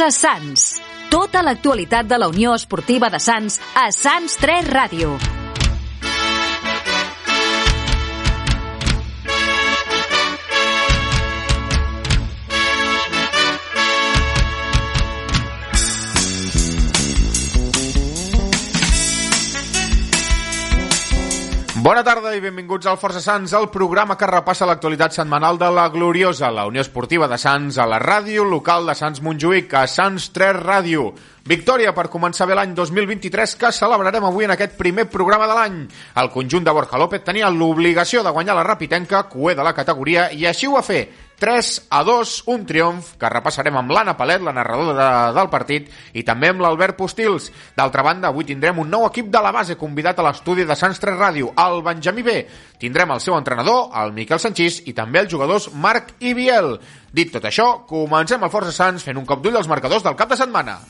Força Sants. Tota l'actualitat de la Unió Esportiva de Sants a Sants 3 Ràdio. Bona tarda i benvinguts al Força Sants, el programa que repassa l'actualitat setmanal de la Gloriosa, la Unió Esportiva de Sants, a la ràdio local de Sants Montjuïc, a Sants 3 Ràdio. Victòria per començar bé l'any 2023 que celebrarem avui en aquest primer programa de l'any. El conjunt de Borja López tenia l'obligació de guanyar la Rapitenca, cué de la categoria, i així ho va fer. 3 a 2, un triomf que repassarem amb l'Anna Palet, la narradora de, del partit, i també amb l'Albert Postils. D'altra banda, avui tindrem un nou equip de la base convidat a l'estudi de Sants 3 Ràdio, el Benjamí B. Tindrem el seu entrenador, el Miquel Sanchís, i també els jugadors Marc i Biel. Dit tot això, comencem el Força Sants fent un cop d'ull als marcadors del cap de setmana.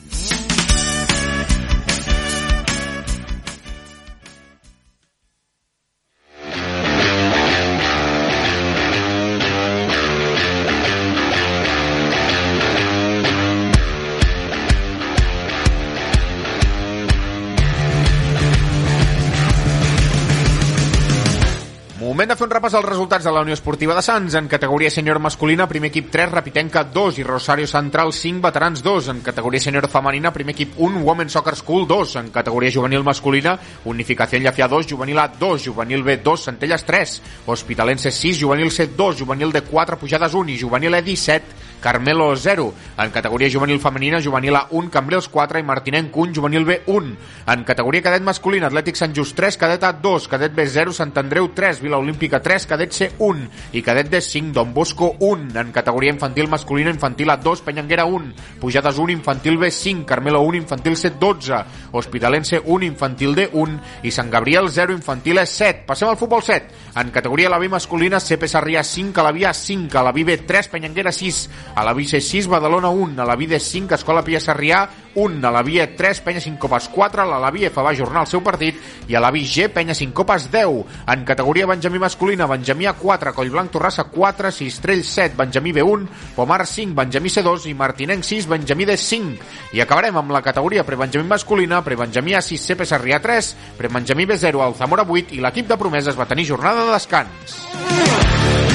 Moment de fer un repàs als resultats de la Unió Esportiva de Sants. En categoria sènior masculina, primer equip 3, Rapitenca 2 i Rosario Central 5, veterans 2. En categoria sènior femenina, primer equip 1, Women Soccer School 2. En categoria juvenil masculina, Unificació Llafià 2, Juvenil A 2, Juvenil B 2, Centelles 3, Hospitalense 6, Juvenil C 2, Juvenil D 4, Pujades 1 i Juvenil E 17, Carmelo 0. En categoria juvenil femenina, Juvenil A 1, Cambrils 4 i Martinenc 1, Juvenil B 1. En categoria cadet masculina, Atlètic Sant Just 3, cadet A 2, cadet B 0, Sant Andreu 3, Vila Olímpica 3, cadet C 1 i cadet D 5, Don Bosco 1. En categoria infantil masculina, infantil A 2, Penyanguera 1, Pujades 1, infantil B 5, Carmelo 1, infantil C 12, Hospitalense 1, infantil D 1 i Sant Gabriel 0, infantil E 7. Passem al futbol 7. En categoria la B masculina, CP Sarrià 5, a la B 5, a la B 3, Penyanguera 6, a la Vice 6, Badalona 1, a la Vide 5, Escola Pia Sarrià 1, a la Via 3, Penya 5 copes 4, a la Via F va ajornar el seu partit i a la Via G, Penya 5 copes 10. En categoria Benjamí masculina, Benjamí A4, Collblanc Torrassa 4, Sistrell 7, Benjamí B1, Pomar 5, Benjamí C2 i Martinenc 6, Benjamí D5. I acabarem amb la categoria prebenjamí masculina, prebenjamí A6, CP Sarrià 3, prebenjamí B0, el Zamora 8 i l'equip de promeses va tenir jornada de descans.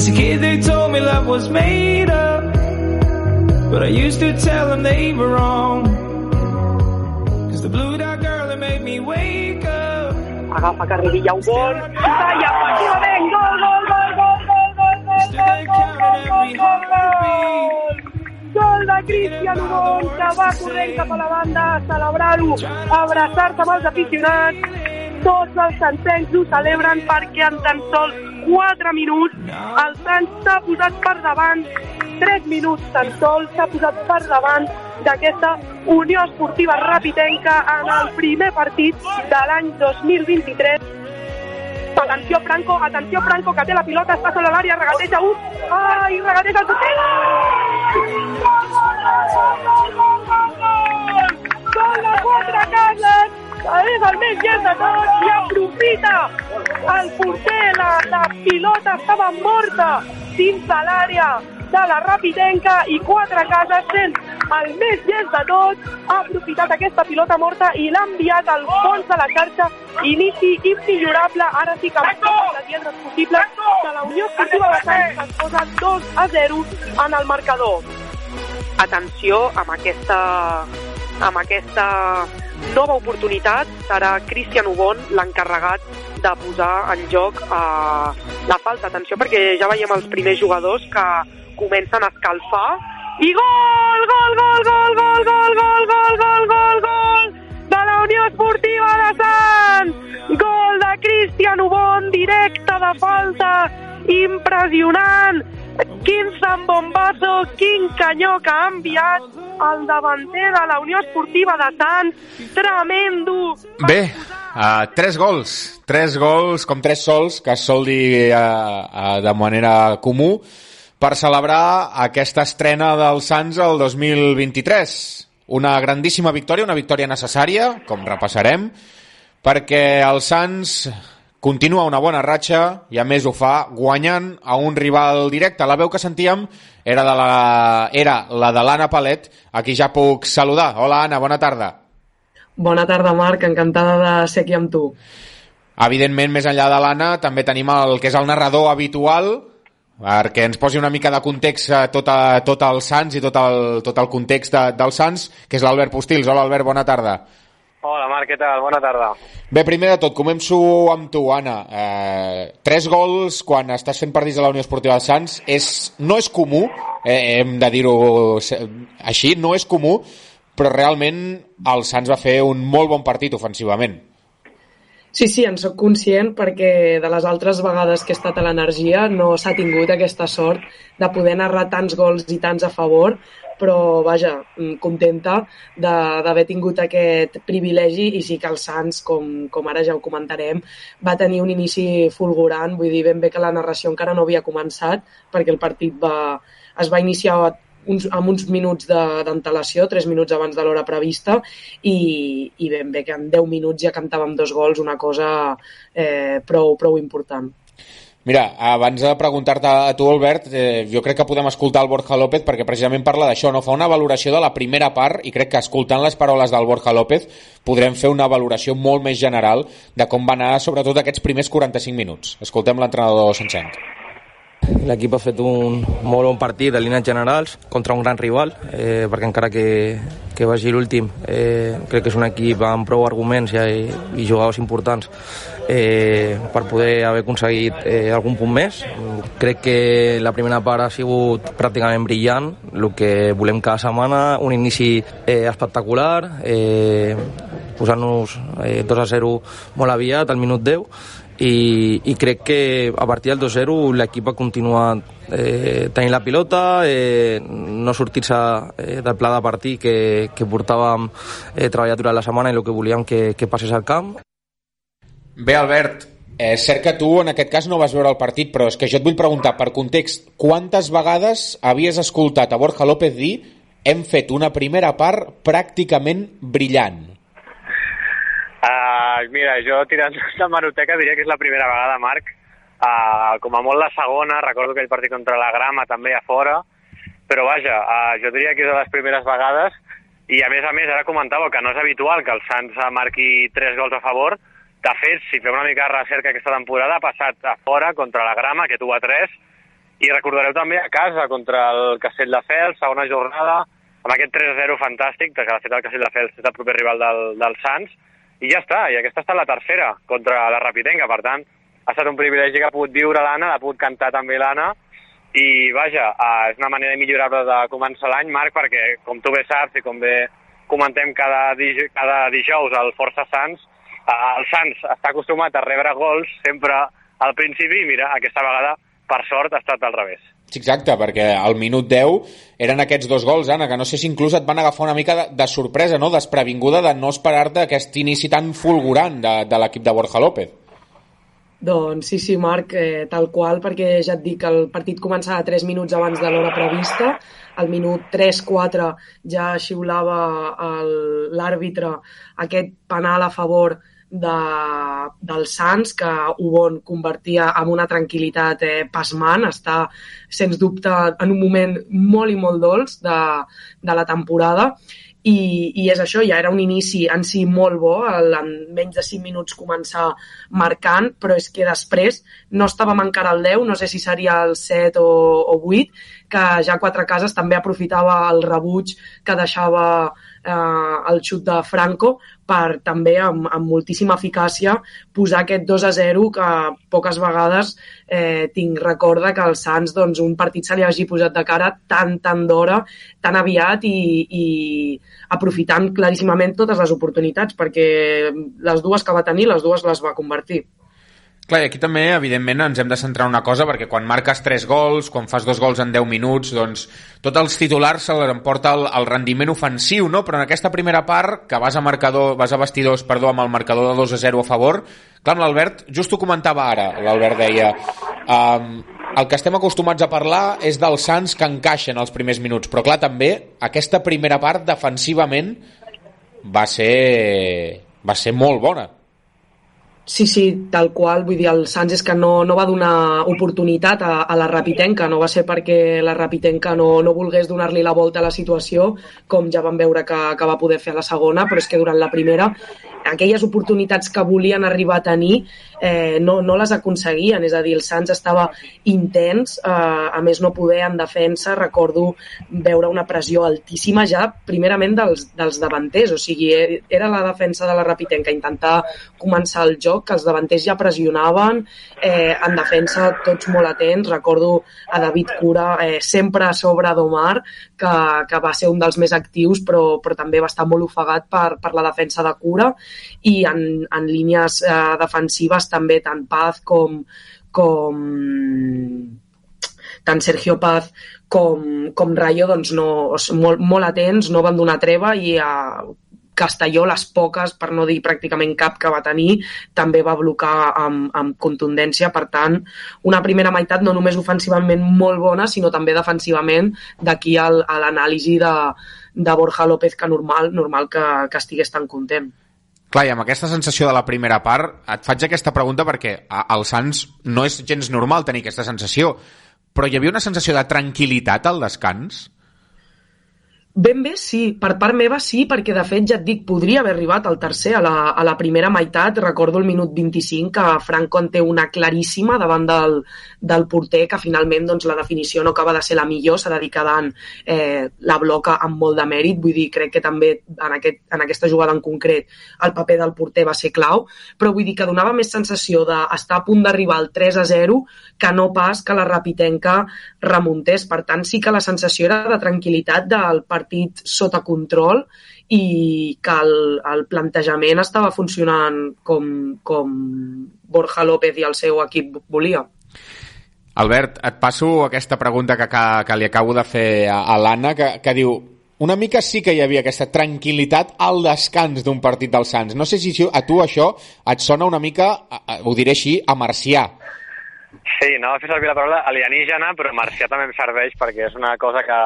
As a kid, they told me love was made up. But I used to tell them they were wrong. Cause the blue dot girl that made me wake up. agafa Carrerilla un gol, i efectivament, gol, gol, gol, gol, gol, gol, gol, counting every heartbeat. gol de Cristian Ubon, que va corrent cap a la banda a celebrar-ho, abraçar-se amb els aficionats. Tots els santencs ho celebren perquè en tan sols 4 minuts. El Sant s'ha posat per davant. 3 minuts tan sols s'ha posat per davant d'aquesta Unió Esportiva Rapitenca en el primer partit de l'any 2023 Atenció Franco, atenció Franco, que té la pilota, està sobre l'àrea, regateja un, ai, regateja el porter! Gol de quatre que és el més llest de tots, i aprofita el porter, la, la pilota estava morta dins de l'àrea de la Rapitenca i quatre cases sent el més llest de tots, ha aprofitat aquesta pilota morta i l'ha enviat al fons de la xarxa, inici immillorable, ara sí que amb totes les lletres possibles, que la Unió Esportiva de Sants es posa 2 a 0 en el marcador. Atenció amb aquesta, amb aquesta nova oportunitat, serà Cristian Ubon l'encarregat de posar en joc eh, la falta. Atenció perquè ja veiem els primers jugadors que comencen a escalfar i gol, gol, gol, gol, gol, gol, gol, gol, gol, gol, gol de la Unió Esportiva de Sants! Gol de Cristian Ubon, directe de falta, impressionant! Quin zambombazo, quin canyó que ha enviat el davanter de la Unió Esportiva de Sants, tremendo! Bé, uh, tres gols. Tres gols, com tres sols, que es sol dir uh, uh, de manera comú, per celebrar aquesta estrena del Sants el 2023. una grandíssima victòria, una victòria necessària, com repassarem, perquè el Sants continua una bona ratxa i a més ho fa guanyant a un rival directe. La veu que sentíem era, de la, era la de l'Anna Palet, a qui ja puc saludar. Hola Anna, bona tarda. Bona tarda Marc, encantada de ser aquí amb tu. Evidentment, més enllà de l'Anna, també tenim el que és el narrador habitual, perquè ens posi una mica de context a tot, a, tot el Sants i tot el, tot el context de, del Sants, que és l'Albert Postils. Hola, Albert, bona tarda. Hola, Marc, què tal? Bona tarda. Bé, primer de tot, començo amb tu, Anna. Eh, tres gols quan estàs fent partits de la Unió Esportiva de Sants és, no és comú, eh, hem de dir-ho així, no és comú, però realment el Sants va fer un molt bon partit ofensivament. Sí, sí, en sóc conscient perquè de les altres vegades que he estat a l'energia no s'ha tingut aquesta sort de poder narrar tants gols i tants a favor, però vaja, mm, contenta d'haver tingut aquest privilegi i sí que el Sants, com, com ara ja ho comentarem, va tenir un inici fulgurant, vull dir ben bé que la narració encara no havia començat perquè el partit va, es va iniciar uns, amb uns minuts d'antelació, 3 minuts abans de l'hora prevista, i, i ben bé que en 10 minuts ja cantàvem dos gols, una cosa eh, prou, prou important. Mira, abans de preguntar-te a tu, Albert, eh, jo crec que podem escoltar el Borja López perquè precisament parla d'això, no? Fa una valoració de la primera part i crec que escoltant les paraules del Borja López podrem fer una valoració molt més general de com va anar sobretot aquests primers 45 minuts. Escoltem l'entrenador Sancenc. L'equip ha fet un molt bon partit de línies generals contra un gran rival, eh, perquè encara que, que vagi l'últim, eh, crec que és un equip amb prou arguments i, i jugadors importants eh, per poder haver aconseguit eh, algun punt més. Crec que la primera part ha sigut pràcticament brillant, el que volem cada setmana, un inici eh, espectacular, eh, posant-nos eh, 2 a 0 molt aviat, al minut 10, i, i crec que a partir del 2-0 l'equip ha continuat eh, tenint la pilota, eh, no sortir-se eh, del pla de partit que, que portàvem eh, treballat durant la setmana i el que volíem que, que passés al camp. Bé, Albert, eh, és cert que tu en aquest cas no vas veure el partit, però és que jo et vull preguntar, per context, quantes vegades havies escoltat a Borja López dir hem fet una primera part pràcticament brillant? Uh, mira, jo tirant de Maroteca diria que és la primera vegada, Marc. Uh, com a molt la segona, recordo aquell partit contra la Grama també a fora, però vaja, uh, jo diria que és de les primeres vegades i a més a més ara comentava que no és habitual que el Sants marqui tres gols a favor. De fet, si fem una mica de recerca aquesta temporada, ha passat a fora contra la Grama, que tu a 3, i recordareu també a casa contra el Castelldefels, segona jornada, amb aquest 3-0 fantàstic, que de fet el Castelldefels és el proper rival del, del Sants, i ja està, i aquesta ha estat la tercera contra la Rapitenca, per tant, ha estat un privilegi que ha pogut viure l'Anna, ha pogut cantar també l'Anna, i vaja, uh, és una manera millorable de començar l'any, Marc, perquè com tu bé saps i com bé comentem cada, dij cada dijous al Força Sants, el Sants està acostumat a rebre gols sempre al principi i mira, aquesta vegada, per sort, ha estat al revés. Sí, exacte, perquè al minut 10 eren aquests dos gols, Anna, que no sé si inclús et van agafar una mica de, de sorpresa, no? desprevinguda de no esperar-te aquest inici tan fulgurant de, de l'equip de Borja López. Doncs sí, sí, Marc, eh, tal qual, perquè ja et dic el partit començava 3 minuts abans de l'hora prevista, al minut 3-4 ja xiulava l'àrbitre aquest penal a favor de, del Sants, que Ubon convertia en una tranquil·litat eh, pasmant, està, sens dubte, en un moment molt i molt dolç de, de la temporada, i, i és això, ja era un inici en si molt bo, el, en menys de 5 minuts començar marcant, però és que després no estàvem encara al 10, no sé si seria el 7 o, o 8, que ja Quatre Cases també aprofitava el rebuig que deixava eh, el xut de Franco per també amb, amb moltíssima eficàcia posar aquest 2 a 0 que poques vegades eh, tinc recorda que el Sants doncs, un partit se li hagi posat de cara tan, tan d'hora, tan aviat i, i aprofitant claríssimament totes les oportunitats perquè les dues que va tenir, les dues les va convertir. Clar, aquí també, evidentment, ens hem de centrar en una cosa, perquè quan marques 3 gols, quan fas dos gols en 10 minuts, doncs tots els titulars se l'emporta el, el rendiment ofensiu, no? Però en aquesta primera part, que vas a marcador, vas a vestidors, perdó, amb el marcador de 2 a 0 a favor, clar, l'Albert, just ho comentava ara, l'Albert deia, um, el que estem acostumats a parlar és dels Sants que encaixen els primers minuts, però clar, també aquesta primera part defensivament va ser, va ser molt bona. Sí, sí, tal qual. Vull dir, el Sants és que no, no va donar oportunitat a, a la Rapitenca. No va ser perquè la Rapitenca no, no volgués donar-li la volta a la situació, com ja vam veure que, que va poder fer a la segona, però és que durant la primera aquelles oportunitats que volien arribar a tenir eh, no, no les aconseguien, és a dir, el Sants estava intens, eh, a més no poder en defensa, recordo veure una pressió altíssima ja primerament dels, dels davanters, o sigui, e, era la defensa de la Rapitenca intentar començar el joc, que els davanters ja pressionaven, eh, en defensa tots molt atents, recordo a David Cura eh, sempre a sobre d'Omar, que, que va ser un dels més actius, però, però també va estar molt ofegat per, per la defensa de Cura. I en, en línies eh, defensives també tant Paz com, com tant Sergio Paz com, com Rayo doncs no, molt, molt atents, no van donar treva i a Castelló, les poques, per no dir pràcticament cap que va tenir, també va blocar amb, amb contundència. Per tant, una primera meitat no només ofensivament molt bona, sinó també defensivament, d'aquí a l'anàlisi de, de Borja López, que normal, normal que, que estigués tan content. Clar, i amb aquesta sensació de la primera part, et faig aquesta pregunta perquè al Sants no és gens normal tenir aquesta sensació, però hi havia una sensació de tranquil·litat al descans? Ben bé sí, per part meva sí, perquè de fet ja et dic, podria haver arribat al tercer, a la, a la primera meitat, recordo el minut 25 que Franco en té una claríssima davant del, del porter, que finalment doncs, la definició no acaba de ser la millor, s'ha de dir eh, la bloca amb molt de mèrit, vull dir, crec que també en, aquest, en aquesta jugada en concret el paper del porter va ser clau, però vull dir que donava més sensació d'estar a punt d'arribar al 3 a 0 que no pas que la Rapitenca remuntés, per tant sí que la sensació era de tranquil·litat del partit partit sota control i que el, el plantejament estava funcionant com, com Borja López i el seu equip volia. Albert, et passo aquesta pregunta que, que, que li acabo de fer a, a l'Anna, que, que diu una mica sí que hi havia aquesta tranquil·litat al descans d'un partit del Sants. No sé si a tu això et sona una mica, ho diré així, a marcià. Sí, no fer servir la paraula alienígena, però marcià també em serveix perquè és una cosa que,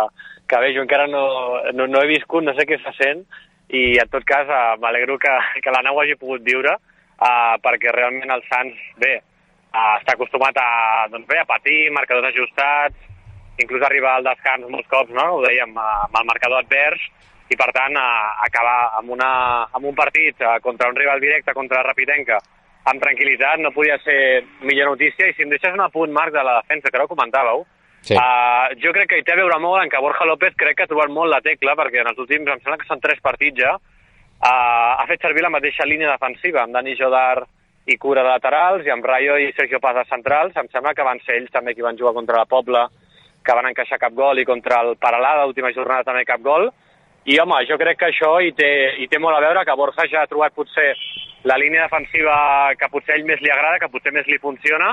que bé, jo encara no, no, no he viscut, no sé què està sent, i en tot cas uh, m'alegro que, que la nau hagi pogut viure, uh, perquè realment el Sants, bé, uh, està acostumat a, doncs bé, a patir, marcadors ajustats, inclús arribar al descans molts cops, no? ho dèiem, uh, amb el marcador advers, i per tant uh, acabar amb, una, amb un partit uh, contra un rival directe, contra la Rapidenca, amb tranquil·litat, no podia ser millor notícia, i si em deixes un apunt, Marc, de la defensa, que ara ho comentàveu, Sí. Uh, jo crec que hi té a veure molt en que Borja López crec que ha trobat molt la tecla, perquè en els últims, em sembla que són tres partits ja, uh, ha fet servir la mateixa línia defensiva, amb Dani Jodar i Cura de laterals, i amb Rayo i Sergio Paz de centrals. Em sembla que van ser ells també qui van jugar contra la Pobla, que van encaixar cap gol, i contra el Paralada, l'última jornada també cap gol. I, home, jo crec que això hi té, hi té molt a veure, que Borja ja ha trobat potser la línia defensiva que potser a ell més li agrada, que potser més li funciona,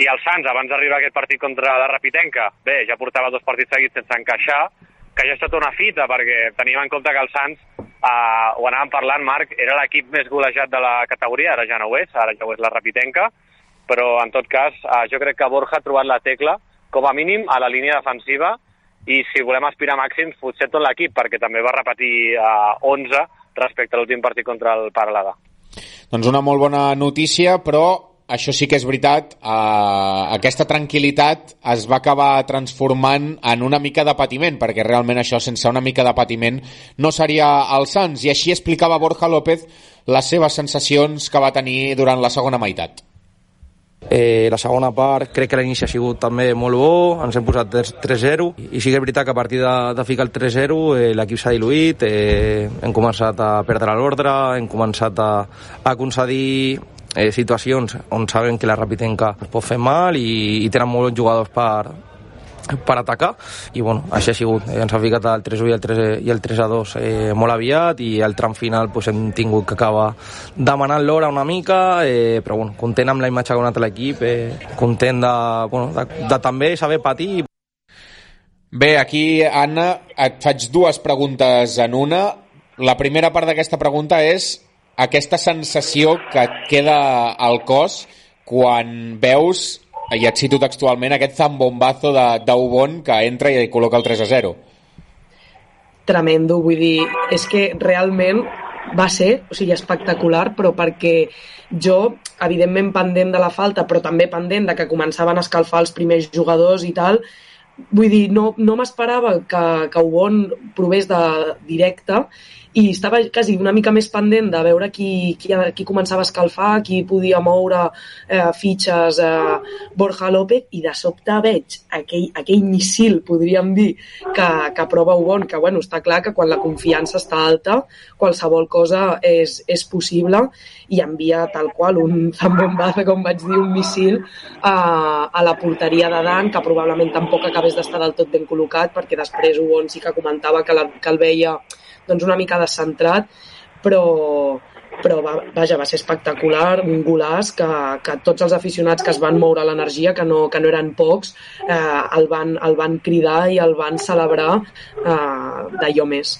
i el Sants, abans d'arribar a aquest partit contra la Rapitenca, bé, ja portava dos partits seguits sense encaixar, que ja ha estat una fita, perquè teníem en compte que el Sants, eh, ho anàvem parlant, Marc, era l'equip més golejat de la categoria, ara ja no ho és, ara ja ho és la Rapitenca, però en tot cas eh, jo crec que Borja ha trobat la tecla, com a mínim a la línia defensiva, i si volem aspirar màxims, potser tot l'equip, perquè també va repetir eh, 11 respecte a l'últim partit contra el Paralada. Doncs una molt bona notícia, però això sí que és veritat, eh, aquesta tranquil·litat es va acabar transformant en una mica de patiment, perquè realment això sense una mica de patiment no seria el Sants, i així explicava Borja López les seves sensacions que va tenir durant la segona meitat. Eh, la segona part crec que l'inici ha sigut també molt bo, ens hem posat 3-0 i sí que és veritat que a partir de, de ficar el 3-0 eh, l'equip s'ha diluït, eh, hem començat a perdre l'ordre, hem començat a, a concedir eh, situacions on saben que la Rapitenca pot fer mal i, i tenen molts jugadors per, per atacar. I bueno, així ha sigut, eh, ens ha ficat el 3-1 i el 3, i el 3 a 2 eh, molt aviat i al tram final pues, hem tingut que acabar demanant l'hora una mica eh, però bueno, content amb la imatge que ha donat l'equip eh, content de, bueno, de, de també saber patir. Bé, aquí, Anna, et faig dues preguntes en una. La primera part d'aquesta pregunta és aquesta sensació que et queda al cos quan veus i et cito textualment, aquest zambombazo d'Ubon que entra i col·loca el 3 a 0. Tremendo, vull dir, és que realment va ser, o sigui, espectacular, però perquè jo, evidentment pendent de la falta, però també pendent de que començaven a escalfar els primers jugadors i tal, vull dir, no, no m'esperava que, que Ubon provés de directe i estava quasi una mica més pendent de veure qui, qui, qui començava a escalfar, qui podia moure eh, fitxes eh, Borja López i de sobte veig aquell, aquell missil, podríem dir, que, que prova Ubon, que bueno, està clar que quan la confiança està alta qualsevol cosa és, és possible i envia tal qual un zambombazo, com vaig dir, un missil a, a la porteria de Dan, que probablement tampoc acabés d'estar del tot ben col·locat, perquè després Ubon sí que comentava que, la, que el veia doncs una mica descentrat, però, però va, vaja, va ser espectacular, un golaç que, que tots els aficionats que es van moure l'energia, que, no, que no eren pocs, eh, el, van, el van cridar i el van celebrar eh, d'allò més.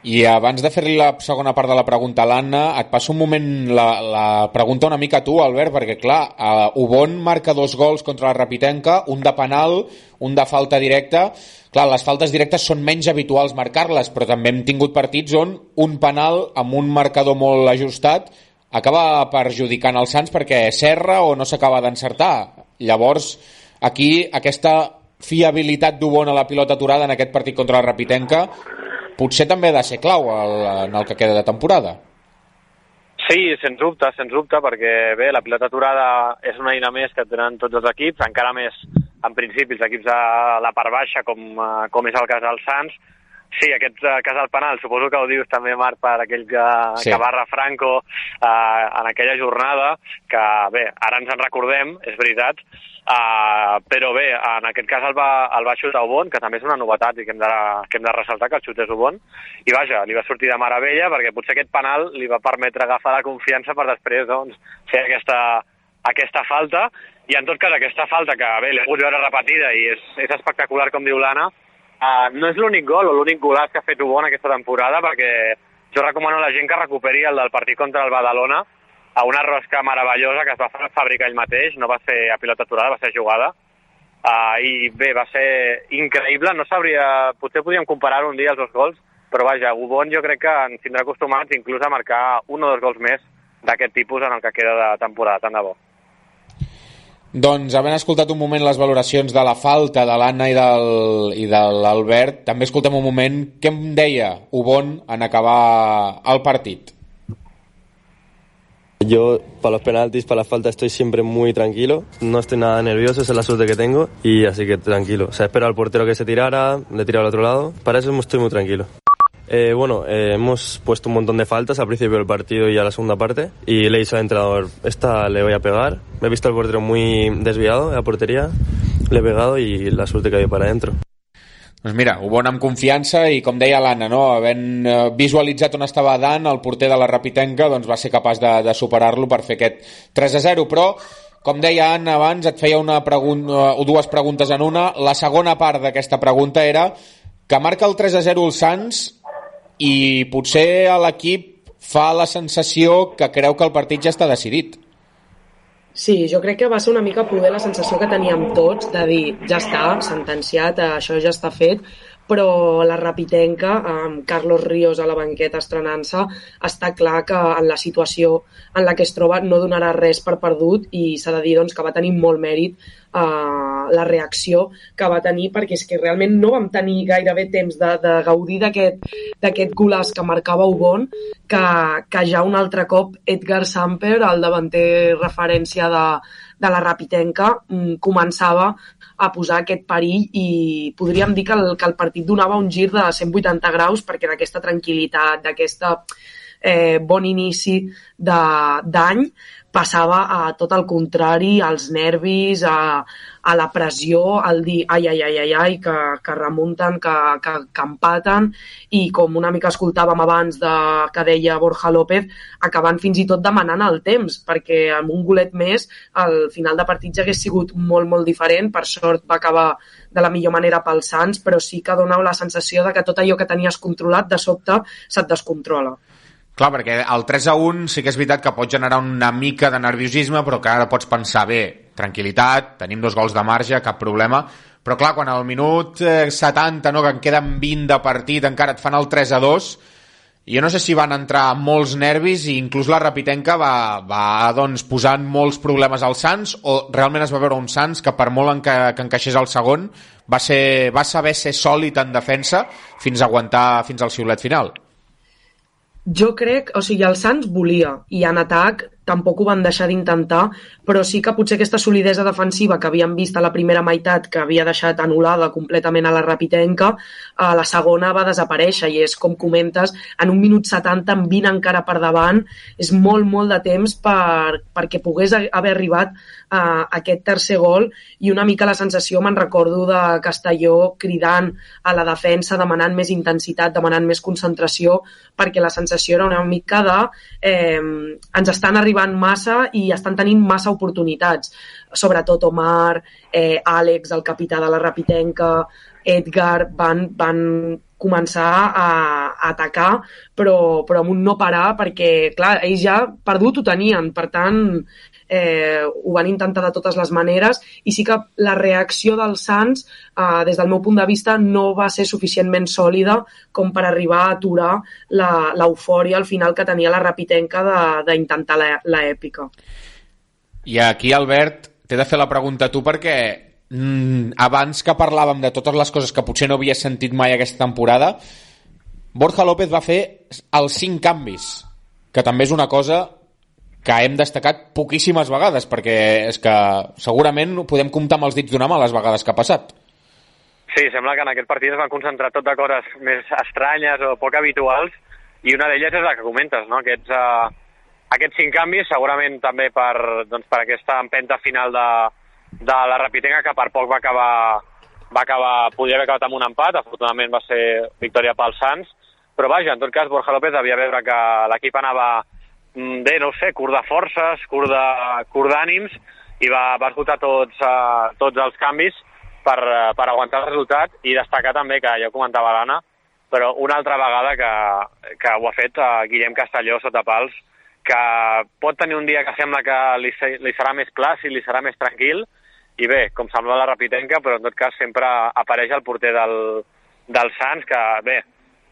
I abans de fer-li la segona part de la pregunta a l'Anna, et passo un moment la, la pregunta una mica a tu, Albert, perquè clar, uh, Ubon marca dos gols contra la Rapitenca, un de penal, un de falta directa. Clar, les faltes directes són menys habituals marcar-les, però també hem tingut partits on un penal amb un marcador molt ajustat acaba perjudicant el Sants perquè serra o no s'acaba d'encertar. Llavors, aquí aquesta fiabilitat d'Ubon a la pilota aturada en aquest partit contra la Rapitenca potser també ha de ser clau el, en el que queda de temporada. Sí, sens dubte, sens dubte, perquè bé, la pilota aturada és una eina més que tenen tots els equips, encara més en principi els equips de la part baixa, com, eh, com és el cas dels Sants. Sí, aquest uh, cas del penal, suposo que ho dius també, Marc, per aquell que, sí. que barra Franco uh, en aquella jornada, que bé, ara ens en recordem, és veritat, Uh, però bé, en aquest cas el va, el va xutar Ubon, que també és una novetat i que hem de, que hem de ressaltar que el xutés Ubon. I vaja, li va sortir de meravella perquè potser aquest penal li va permetre agafar la confiança per després doncs, fer aquesta, aquesta falta. I en tot cas, aquesta falta, que bé, l'he pogut veure repetida i és, és espectacular, com diu l'Anna, uh, no és l'únic gol o l'únic golaç que ha fet Ubon aquesta temporada perquè jo recomano a la gent que recuperi el del partit contra el Badalona, a una rosca meravellosa que es va fabricar ell mateix, no va ser a pilota aturada, va ser jugada. Uh, I bé, va ser increïble, no sabria, potser podríem comparar un dia els dos gols, però vaja, Ubon jo crec que ens tindrà acostumats inclús a marcar un o dos gols més d'aquest tipus en el que queda de temporada, tant de bo. Doncs, havent escoltat un moment les valoracions de la falta de l'Anna i, del, i de l'Albert, també escoltem un moment què em deia Ubon en acabar el partit. Yo para los penaltis, para la falta estoy siempre muy tranquilo, no estoy nada nervioso, esa es la suerte que tengo y así que tranquilo. O sea, espero al portero que se tirara, le tiro al otro lado, para eso estoy muy tranquilo. Eh, bueno, eh, hemos puesto un montón de faltas al principio del partido y a la segunda parte y le he dicho al entrenador, esta le voy a pegar. Me he visto al portero muy desviado a la portería, le he pegado y la suerte que había para adentro. Doncs mira, ho bon amb confiança i com deia l'Anna, no? havent eh, visualitzat on estava Dan, el porter de la Rapitenca doncs va ser capaç de, de superar-lo per fer aquest 3 a 0, però com deia Anna abans, et feia una pregunta, o dues preguntes en una. La segona part d'aquesta pregunta era que marca el 3 a 0 el Sants i potser l'equip fa la sensació que creu que el partit ja està decidit. Sí, jo crec que va ser una mica poder la sensació que teníem tots de dir, ja està, sentenciat, això ja està fet, però la Rapitenca, amb Carlos Ríos a la banqueta estrenant-se, està clar que en la situació en la que es troba no donarà res per perdut i s'ha de dir doncs, que va tenir molt mèrit eh, la reacció que va tenir perquè és que realment no vam tenir gairebé temps de, de gaudir d'aquest golaç que marcava Ubon que, que ja un altre cop Edgar Samper, el davanter referència de, de la Rapitenca, mm, començava a posar aquest perill i podríem dir que el, que el partit donava un gir de 180 graus perquè d'aquesta tranquil·litat, d'aquesta eh, bon inici d'any passava a tot el contrari, als nervis, a, a la pressió, al dir ai, ai, ai, ai, ai que, que remunten, que, que, que empaten, i com una mica escoltàvem abans de, que deia Borja López, acabant fins i tot demanant el temps, perquè amb un golet més el final de partit ja hagués sigut molt, molt diferent, per sort va acabar de la millor manera pels Sants, però sí que donava la sensació de que tot allò que tenies controlat de sobte se't descontrola. Clar, perquè el 3 a 1 sí que és veritat que pot generar una mica de nerviosisme, però que ara pots pensar, bé, tranquil·litat, tenim dos gols de marge, cap problema, però clar, quan al minut eh, 70, no, que en queden 20 de partit, encara et fan el 3 a 2, jo no sé si van entrar molts nervis i inclús la Rapitenca va, va doncs, posant molts problemes als Sants o realment es va veure un Sants que per molt en que, que encaixés el segon va, ser, va saber ser sòlid en defensa fins a aguantar fins al xiulet final. Jo crec, o sigui, el Sants volia i en atac tampoc ho van deixar d'intentar, però sí que potser aquesta solidesa defensiva que havíem vist a la primera meitat, que havia deixat anul·lada completament a la Rapitenca, a la segona va desaparèixer i és com comentes, en un minut 70 amb 20 encara per davant, és molt, molt de temps per, perquè pogués haver arribat a aquest tercer gol i una mica la sensació me'n recordo de Castelló cridant a la defensa, demanant més intensitat, demanant més concentració, perquè la sensació era una mica de eh, ens estan arribant arribant massa i estan tenint massa oportunitats. Sobretot Omar, eh, Àlex, el capità de la Rapitenca, Edgar, van, van començar a, a atacar, però, però amb un no parar, perquè, clar, ells ja perdut ho tenien, per tant, eh, ho van intentar de totes les maneres i sí que la reacció dels Sants, eh, des del meu punt de vista, no va ser suficientment sòlida com per arribar a aturar l'eufòria al final que tenia la Rapitenca d'intentar l'èpica. I aquí, Albert, t'he de fer la pregunta a tu perquè mm, abans que parlàvem de totes les coses que potser no havia sentit mai aquesta temporada, Borja López va fer els cinc canvis, que també és una cosa que hem destacat poquíssimes vegades, perquè és que segurament podem comptar amb els dits d'una mà les vegades que ha passat. Sí, sembla que en aquest partit es van concentrar tot de coses més estranyes o poc habituals, i una d'elles és la que comentes, no? Aquests, uh, aquests cinc canvis, segurament també per, doncs, per aquesta empenta final de, de la Rapitenga, que per poc va acabar, va acabar, podia haver acabat amb un empat, afortunadament va ser victòria pels Sants, però vaja, en tot cas, Borja López havia veure que l'equip anava Mm, bé, no sé, curt de forces, curt d'ànims, i va, va esgotar tots, uh, tots els canvis per, uh, per aguantar el resultat i destacar també, que ja ho comentava l'Anna, però una altra vegada que, que ho ha fet uh, Guillem Castelló sota pals, que pot tenir un dia que sembla que li, li serà més plàcid, li serà més tranquil, i bé, com sembla la Rapitenca, però en tot cas sempre apareix el porter del, del Sants, que bé,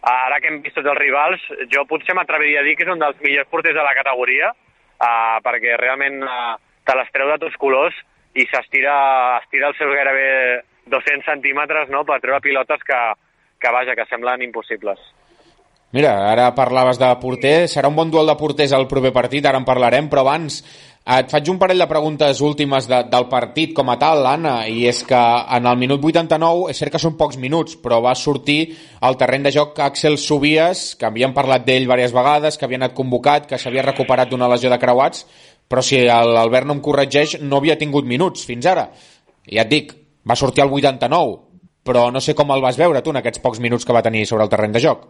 Ara que hem vist tots els rivals, jo potser m'atreviria a dir que és un dels millors porters de la categoria, uh, perquè realment uh, te les treu de tots colors i s'estira estira els seus gairebé 200 centímetres no, per treure pilotes que, que, vaja, que semblen impossibles. Mira, ara parlaves de porter, serà un bon duel de porters al proper partit, ara en parlarem, però abans et faig un parell de preguntes últimes de, del partit com a tal, Anna, i és que en el minut 89, és cert que són pocs minuts, però va sortir al terreny de joc Axel Subies, que havíem parlat d'ell diverses vegades, que havia anat convocat, que s'havia recuperat d'una lesió de creuats, però si l'Albert no em corregeix, no havia tingut minuts fins ara. Ja et dic, va sortir al 89, però no sé com el vas veure tu en aquests pocs minuts que va tenir sobre el terreny de joc.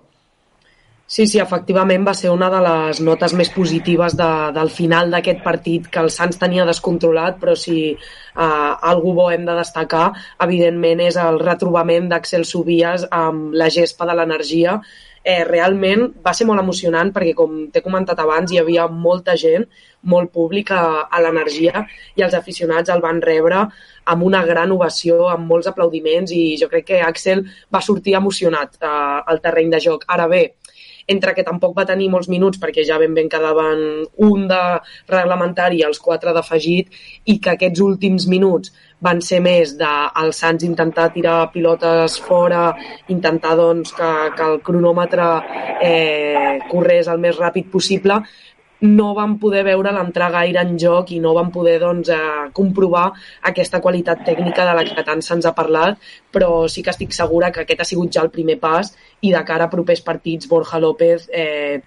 Sí, sí, efectivament va ser una de les notes més positives de, del final d'aquest partit que el Sants tenia descontrolat, però si eh, algú bo hem de destacar, evidentment és el retrobament d'Axel Subies amb la gespa de l'energia. Eh, realment va ser molt emocionant perquè, com t'he comentat abans, hi havia molta gent, molt públic a, a l'energia i els aficionats el van rebre amb una gran ovació, amb molts aplaudiments i jo crec que Axel va sortir emocionat eh, al terreny de joc. Ara bé, entre que tampoc va tenir molts minuts perquè ja ben ben quedaven un de reglamentari i els quatre d'afegit i que aquests últims minuts van ser més de el Sants intentar tirar pilotes fora, intentar doncs, que, que el cronòmetre eh, corrés el més ràpid possible, no vam poder veure l'entrar gaire en joc i no vam poder doncs, eh, comprovar aquesta qualitat tècnica de la que tant se'ns ha parlat, però sí que estic segura que aquest ha sigut ja el primer pas i de cara a propers partits Borja López eh,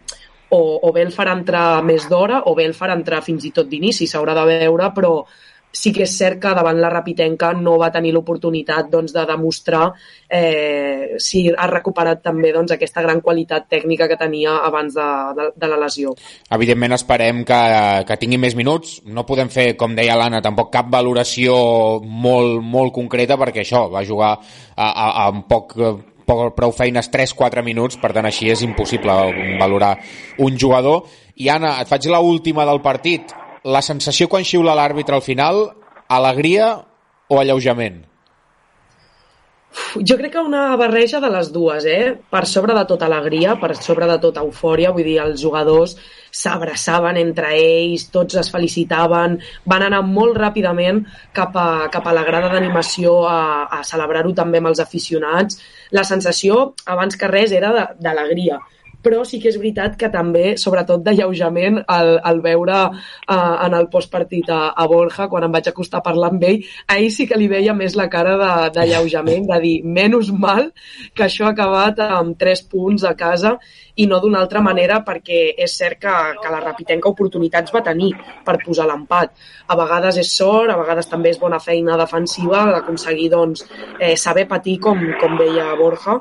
o, o bé el farà entrar més d'hora o bé el farà entrar fins i tot d'inici, s'haurà de veure, però sí que és cert que davant la Rapitenca no va tenir l'oportunitat doncs, de demostrar eh, si ha recuperat també doncs, aquesta gran qualitat tècnica que tenia abans de, de, de la lesió. Evidentment esperem que, que tingui més minuts. No podem fer, com deia l'Anna, tampoc cap valoració molt, molt concreta perquè això, va jugar a, a, a un poc poc, prou feines 3-4 minuts, per tant així és impossible valorar un jugador. I Anna, et faig la última del partit la sensació quan xiula l'àrbitre al final alegria o alleujament? Jo crec que una barreja de les dues, eh? Per sobre de tota alegria, per sobre de tota eufòria, vull dir, els jugadors s'abraçaven entre ells, tots es felicitaven, van anar molt ràpidament cap a, cap a la grada d'animació a, a celebrar-ho també amb els aficionats. La sensació, abans que res, era d'alegria però sí que és veritat que també, sobretot d'alleujament, al, al veure uh, en el postpartit a, a Borja, quan em vaig acostar a parlar amb ell, ahir sí que li veia més la cara d'alleujament, de, de dir, menys mal que això ha acabat amb tres punts a casa i no d'una altra manera perquè és cert que, que la Rapitenca oportunitats va tenir per posar l'empat. A vegades és sort, a vegades també és bona feina defensiva d'aconseguir doncs, eh, saber patir com, com veia Borja,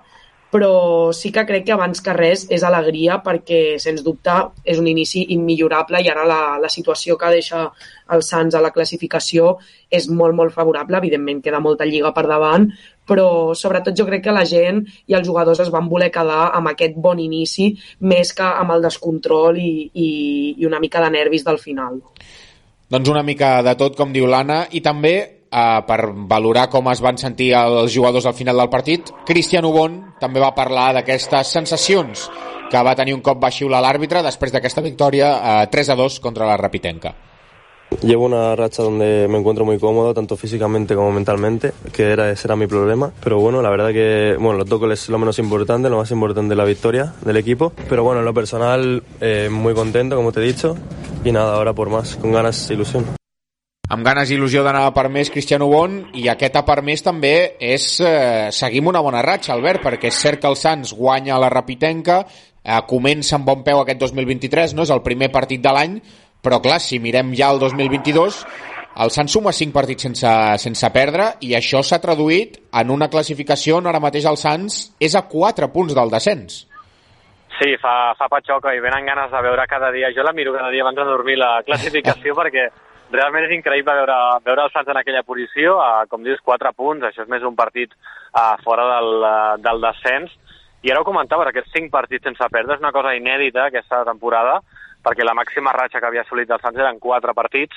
però sí que crec que abans que res és alegria perquè, sens dubte, és un inici immillorable i ara la, la situació que deixa el Sants a la classificació és molt, molt favorable. Evidentment, queda molta lliga per davant, però sobretot jo crec que la gent i els jugadors es van voler quedar amb aquest bon inici més que amb el descontrol i, i, i una mica de nervis del final. Doncs una mica de tot, com diu l'Anna, i també eh, per valorar com es van sentir els jugadors al final del partit. Cristian Ubon també va parlar d'aquestes sensacions que va tenir un cop va xiular l'àrbitre després d'aquesta victòria eh, 3 a 2 contra la Rapitenca. Llevo una racha donde me encuentro muy cómodo, tanto físicamente como mentalmente, que era, ese era mi problema. Pero bueno, la verdad que bueno, los dos es lo menos importante, lo más importante es la victoria del equipo. Pero bueno, en lo personal, eh, muy contento, como te he dicho. Y nada, ahora por más, con ganas e ilusión amb ganes i il·lusió d'anar per més Cristiano Bon i aquest a per més també és eh, seguim una bona ratxa Albert perquè és cert que el Sants guanya la Rapitenca eh, comença amb bon peu aquest 2023 no és el primer partit de l'any però clar, si mirem ja el 2022 el Sants suma 5 partits sense, sense perdre i això s'ha traduït en una classificació on ara mateix el Sants és a 4 punts del descens Sí, fa, fa patxoca i venen ganes de veure cada dia. Jo la miro cada dia abans de dormir la classificació perquè realment és increïble veure, veure el Sants en aquella posició, a, com dius, 4 punts, això és més un partit a, fora del, del descens, i ara ho comentava, aquests 5 partits sense perdre és una cosa inèdita aquesta temporada, perquè la màxima ratxa que havia assolit el Sants eren 4 partits,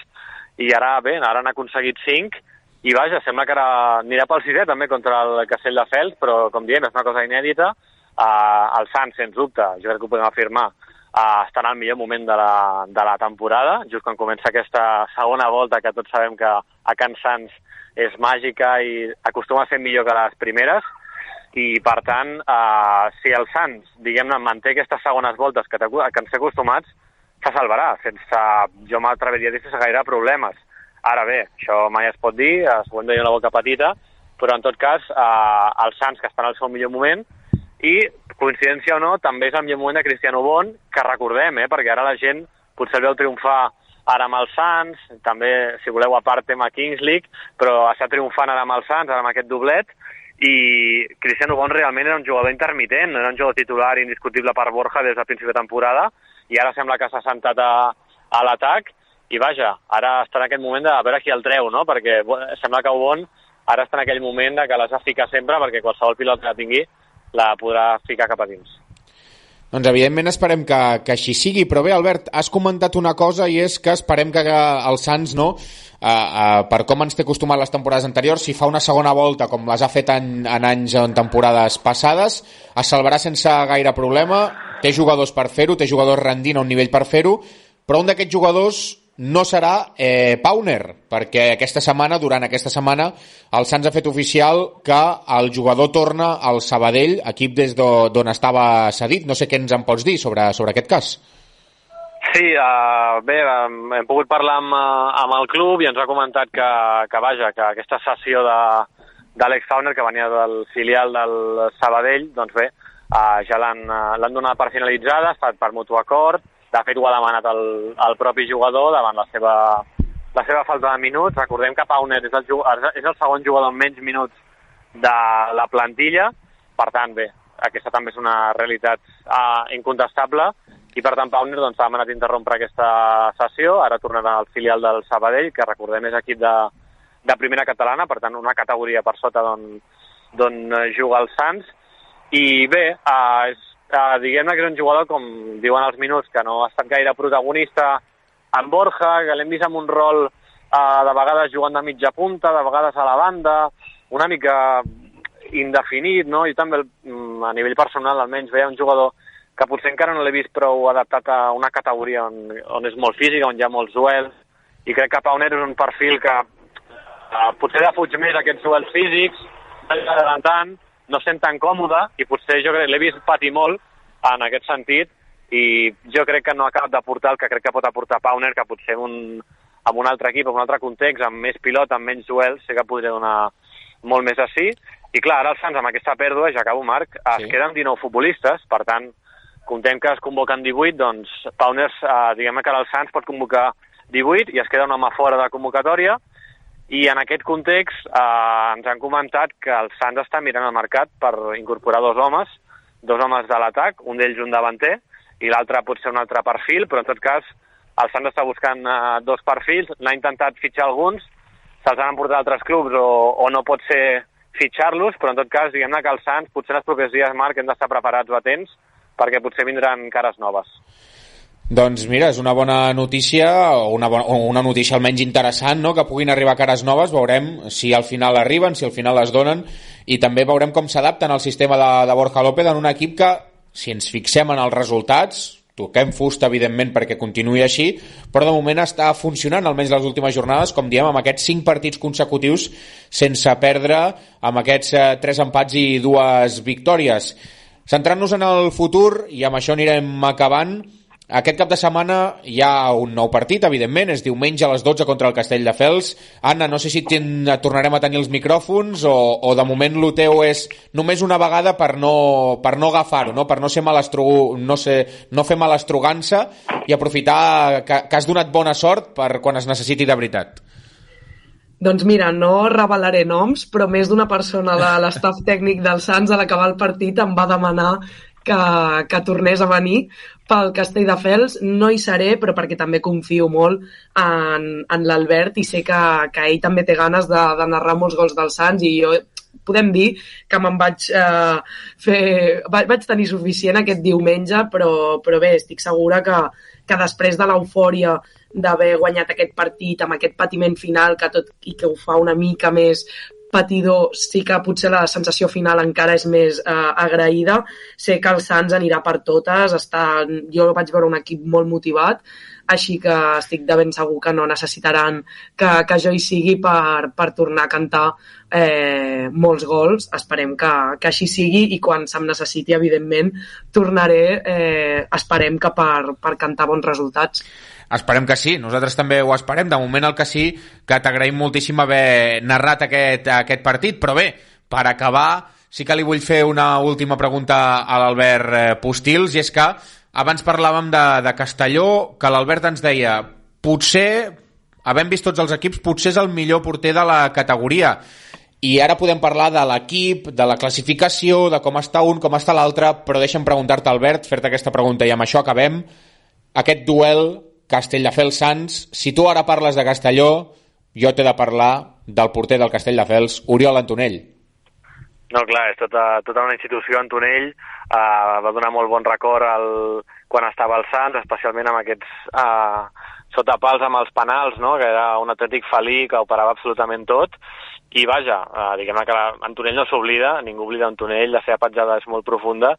i ara, bé, ara han aconseguit 5, i vaja, sembla que ara anirà pel sisè també contra el Castell de Fels, però com diem, és una cosa inèdita, uh, el Sants, sens dubte, jo crec que ho podem afirmar, uh, està en el millor moment de la, de la temporada, just quan comença aquesta segona volta que tots sabem que a Can Sants és màgica i acostuma a ser millor que les primeres, i per tant, uh, si el Sants, diguem-ne, manté aquestes segones voltes que, que ens acostumats, se salvarà, sense, jo m'atreviria a dir, sense gaire problemes. Ara bé, això mai es pot dir, es ho hem de dir una boca petita, però en tot cas, eh, el Sants, que està en el seu millor moment, i coincidència o no, també és el millor moment de Cristiano Bon, que recordem, eh, perquè ara la gent potser el veu triomfar ara amb els Sants, també, si voleu, a part tema Kings League, però està triomfant ara amb els Sants, ara amb aquest doblet, i Cristiano Bon realment era un jugador intermitent, era un jugador titular indiscutible per Borja des del principi de temporada, i ara sembla que s'ha sentat a, a l'atac, i vaja, ara està en aquest moment de veure qui el treu, no? perquè sembla que Bon ara està en aquell moment de que l'has de ficar sempre perquè qualsevol pilot que la tingui la podrà ficar cap a dins. Doncs evidentment esperem que, que així sigui, però bé, Albert, has comentat una cosa i és que esperem que el Sants, no, uh, uh, per com ens té acostumat les temporades anteriors, si fa una segona volta, com les ha fet en, en anys en temporades passades, es salvarà sense gaire problema, té jugadors per fer-ho, té jugadors rendint a un nivell per fer-ho, però un d'aquests jugadors no serà eh, Pauner, perquè aquesta setmana, durant aquesta setmana, el Sants ha fet oficial que el jugador torna al Sabadell, equip des d'on estava cedit. No sé què ens en pots dir sobre, sobre aquest cas. Sí, uh, bé, um, hem pogut parlar amb, uh, amb el club i ens ha comentat que, que vaja, que aquesta sessió d'Àlex Fauner, que venia del filial del Sabadell, doncs bé, uh, ja l'han uh, donat per finalitzada, ha estat per mutu acord, de fet, ho ha demanat el, el propi jugador davant la seva, la seva falta de minuts. Recordem que Pauner és el, és el segon jugador amb menys minuts de la plantilla. Per tant, bé, aquesta també és una realitat uh, incontestable i per tant Pauner doncs, ha demanat interrompre aquesta sessió, ara tornarà al filial del Sabadell, que recordem és equip de, de primera catalana, per tant una categoria per sota d'on juga el Sants, i bé, uh, és eh, diguem-ne que és un jugador, com diuen els minuts, que no ha estat gaire protagonista amb Borja, que l'hem vist amb un rol uh, de vegades jugant de mitja punta, de vegades a la banda, una mica indefinit, no? I també mm, a nivell personal almenys veia un jugador que potser encara no l'he vist prou adaptat a una categoria on, on és molt física, on hi ha molts duels, i crec que Pauner és un perfil que uh, potser defuig més aquests duels físics, tant, no sent tan còmode, i potser jo crec l'he vist patir molt en aquest sentit, i jo crec que no ha acabat d'aportar el que crec que pot aportar Pauner, que potser un, amb un altre equip, amb un altre context, amb més pilot, amb menys duels, sé que podria donar molt més així. I clar, ara els Sants amb aquesta pèrdua, ja acabo Marc, es Sí. queden 19 futbolistes, per tant, contem que es convoquen 18, doncs Pauners, eh, diguem que ara el Sants pot convocar 18 i es queda un home fora de convocatòria, i en aquest context eh, ens han comentat que el Sants està mirant al mercat per incorporar dos homes, dos homes de l'atac, un d'ells un davanter, i l'altre pot ser un altre perfil, però en tot cas el Sants està buscant eh, dos perfils, n'ha intentat fitxar alguns, se'ls han emportat altres clubs o, o no pot ser fitxar-los, però en tot cas, diguem-ne que els Sants, potser en els propers dies, Marc, hem d'estar preparats o atents, perquè potser vindran cares noves. Doncs mira, és una bona notícia, o una, bona, o una notícia almenys interessant, no? que puguin arribar cares noves, veurem si al final arriben, si al final les donen, i també veurem com s'adapten al sistema de, de Borja López en un equip que, si ens fixem en els resultats, toquem fusta, evidentment, perquè continuï així, però de moment està funcionant, almenys les últimes jornades, com diem, amb aquests cinc partits consecutius sense perdre, amb aquests eh, tres empats i dues victòries. Centrant-nos en el futur, i amb això anirem acabant, aquest cap de setmana hi ha un nou partit, evidentment, és diumenge a les 12 contra el Castelldefels. Anna, no sé si ten, tornarem a tenir els micròfons o, o de moment el teu és només una vegada per no, per no agafar-ho, no? per no, ser malestru, no, ser, no fer malastrugança i aprofitar que, que has donat bona sort per quan es necessiti de veritat. Doncs mira, no revelaré noms, però més d'una persona de l'estaf tècnic del Sants a l'acabar el partit em va demanar que, que tornés a venir pel Castelldefels. No hi seré, però perquè també confio molt en, en l'Albert i sé que, que ell també té ganes de, de narrar molts gols del Sants i jo podem dir que me'n vaig eh, fer... Vaig, vaig tenir suficient aquest diumenge, però, però bé, estic segura que, que després de l'eufòria d'haver guanyat aquest partit amb aquest patiment final que tot i que ho fa una mica més patidor, sí que potser la sensació final encara és més eh, agraïda. Sé que el Sants anirà per totes, està, jo vaig veure un equip molt motivat, així que estic de ben segur que no necessitaran que, que jo hi sigui per, per tornar a cantar eh, molts gols. Esperem que, que així sigui i quan se'm necessiti, evidentment, tornaré, eh, esperem que per, per cantar bons resultats. Esperem que sí, nosaltres també ho esperem. De moment el que sí, que t'agraïm moltíssim haver narrat aquest, aquest partit, però bé, per acabar, sí que li vull fer una última pregunta a l'Albert eh, Postils, i és que abans parlàvem de, de Castelló, que l'Albert ens deia potser, havent vist tots els equips, potser és el millor porter de la categoria. I ara podem parlar de l'equip, de la classificació, de com està un, com està l'altre, però deixa'm preguntar-te, Albert, fer-te aquesta pregunta, i amb això acabem. Aquest duel Castelldefels-Sants, si tu ara parles de Castelló, jo t'he de parlar del porter del Castelldefels, Oriol Antonell. No, clar, és tota, tota una institució, Antonell, uh, va donar molt bon record al, quan estava al Sants, especialment amb aquests uh, sotapals amb els penals, no? que era un atlètic felí que operava absolutament tot, i vaja, uh, diguem-ne que la, Antonell no s'oblida, ningú oblida Antonell, la seva petjada és molt profunda,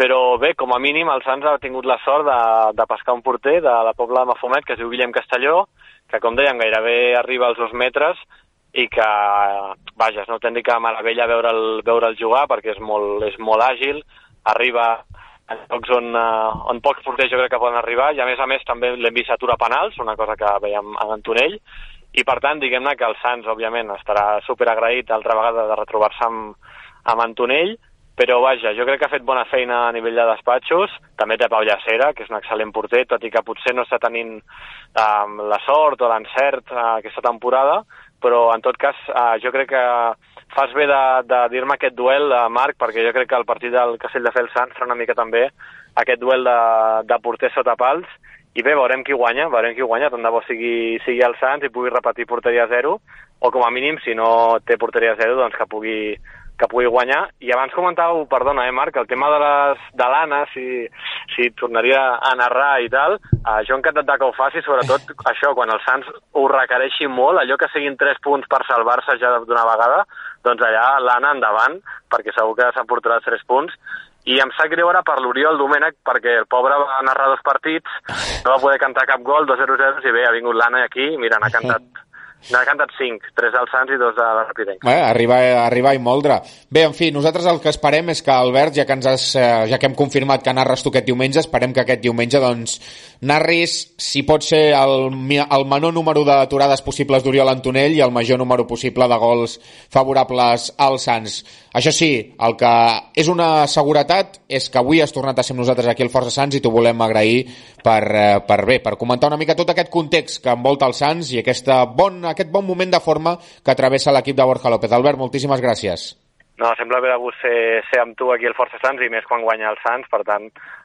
però bé, com a mínim el Sants ha tingut la sort de, de pescar un porter de la Pobla de Mafumet, que es diu Guillem Castelló, que com dèiem gairebé arriba als dos metres, i que, vaja, és una autèntica meravella veure'l veure jugar perquè és molt, és molt àgil, arriba a llocs on, uh, on pocs porters jo crec que poden arribar i a més a més també l'hem vist aturar penals, una cosa que veiem a Antonell, i per tant diguem-ne que el Sants òbviament estarà super agraït altra vegada de retrobar-se amb, amb Antonell, però vaja, jo crec que ha fet bona feina a nivell de despatxos, també té Pau Llacera, que és un excel·lent porter, tot i que potser no està tenint um, la sort o l'encert uh, aquesta temporada, però en tot cas uh, jo crec que fas bé de, de dir-me aquest duel, uh, Marc, perquè jo crec que el partit del Castelldefels Sants farà una mica també aquest duel de, de porter sota pals, i bé, veurem qui guanya, veurem qui guanya, tant de bo sigui, sigui el Sants i pugui repetir porteria zero, o com a mínim, si no té porteria zero, doncs que pugui que pugui guanyar. I abans comentàveu, perdona, eh, Marc, el tema de les de l'Anna, si, si tornaria a narrar i tal, eh, jo encantat que ho faci, sobretot això, quan el Sants ho requereixi molt, allò que siguin tres punts per salvar-se ja d'una vegada, doncs allà l'Anna endavant, perquè segur que s'emportarà els tres punts, i em sap greu ara per l'Oriol Domènech perquè el pobre va narrar dos partits, no va poder cantar cap gol, 2-0-0, i bé, ha vingut l'Anna aquí, mira, n'ha cantat N'ha cantat 5, 3 del Sants i 2 de la Rapidenc. Eh, arribar, arribar i moldre. Bé, en fi, nosaltres el que esperem és que Albert, ja que, ens has, eh, ja que hem confirmat que narres tu aquest diumenge, esperem que aquest diumenge doncs, narris, si pot ser, el, el menor número d'aturades possibles d'Oriol Antonell i el major número possible de gols favorables als Sants. Això sí, el que és una seguretat és que avui has tornat a ser nosaltres aquí al Força Sants i t'ho volem agrair per, eh, per bé, per comentar una mica tot aquest context que envolta els Sants i aquesta bon, aquest bon moment de forma que travessa l'equip de Borja López. Albert, moltíssimes gràcies. No, sembla bé de gust ser, ser amb tu aquí al Força Sants i més quan guanya el Sants, per tant,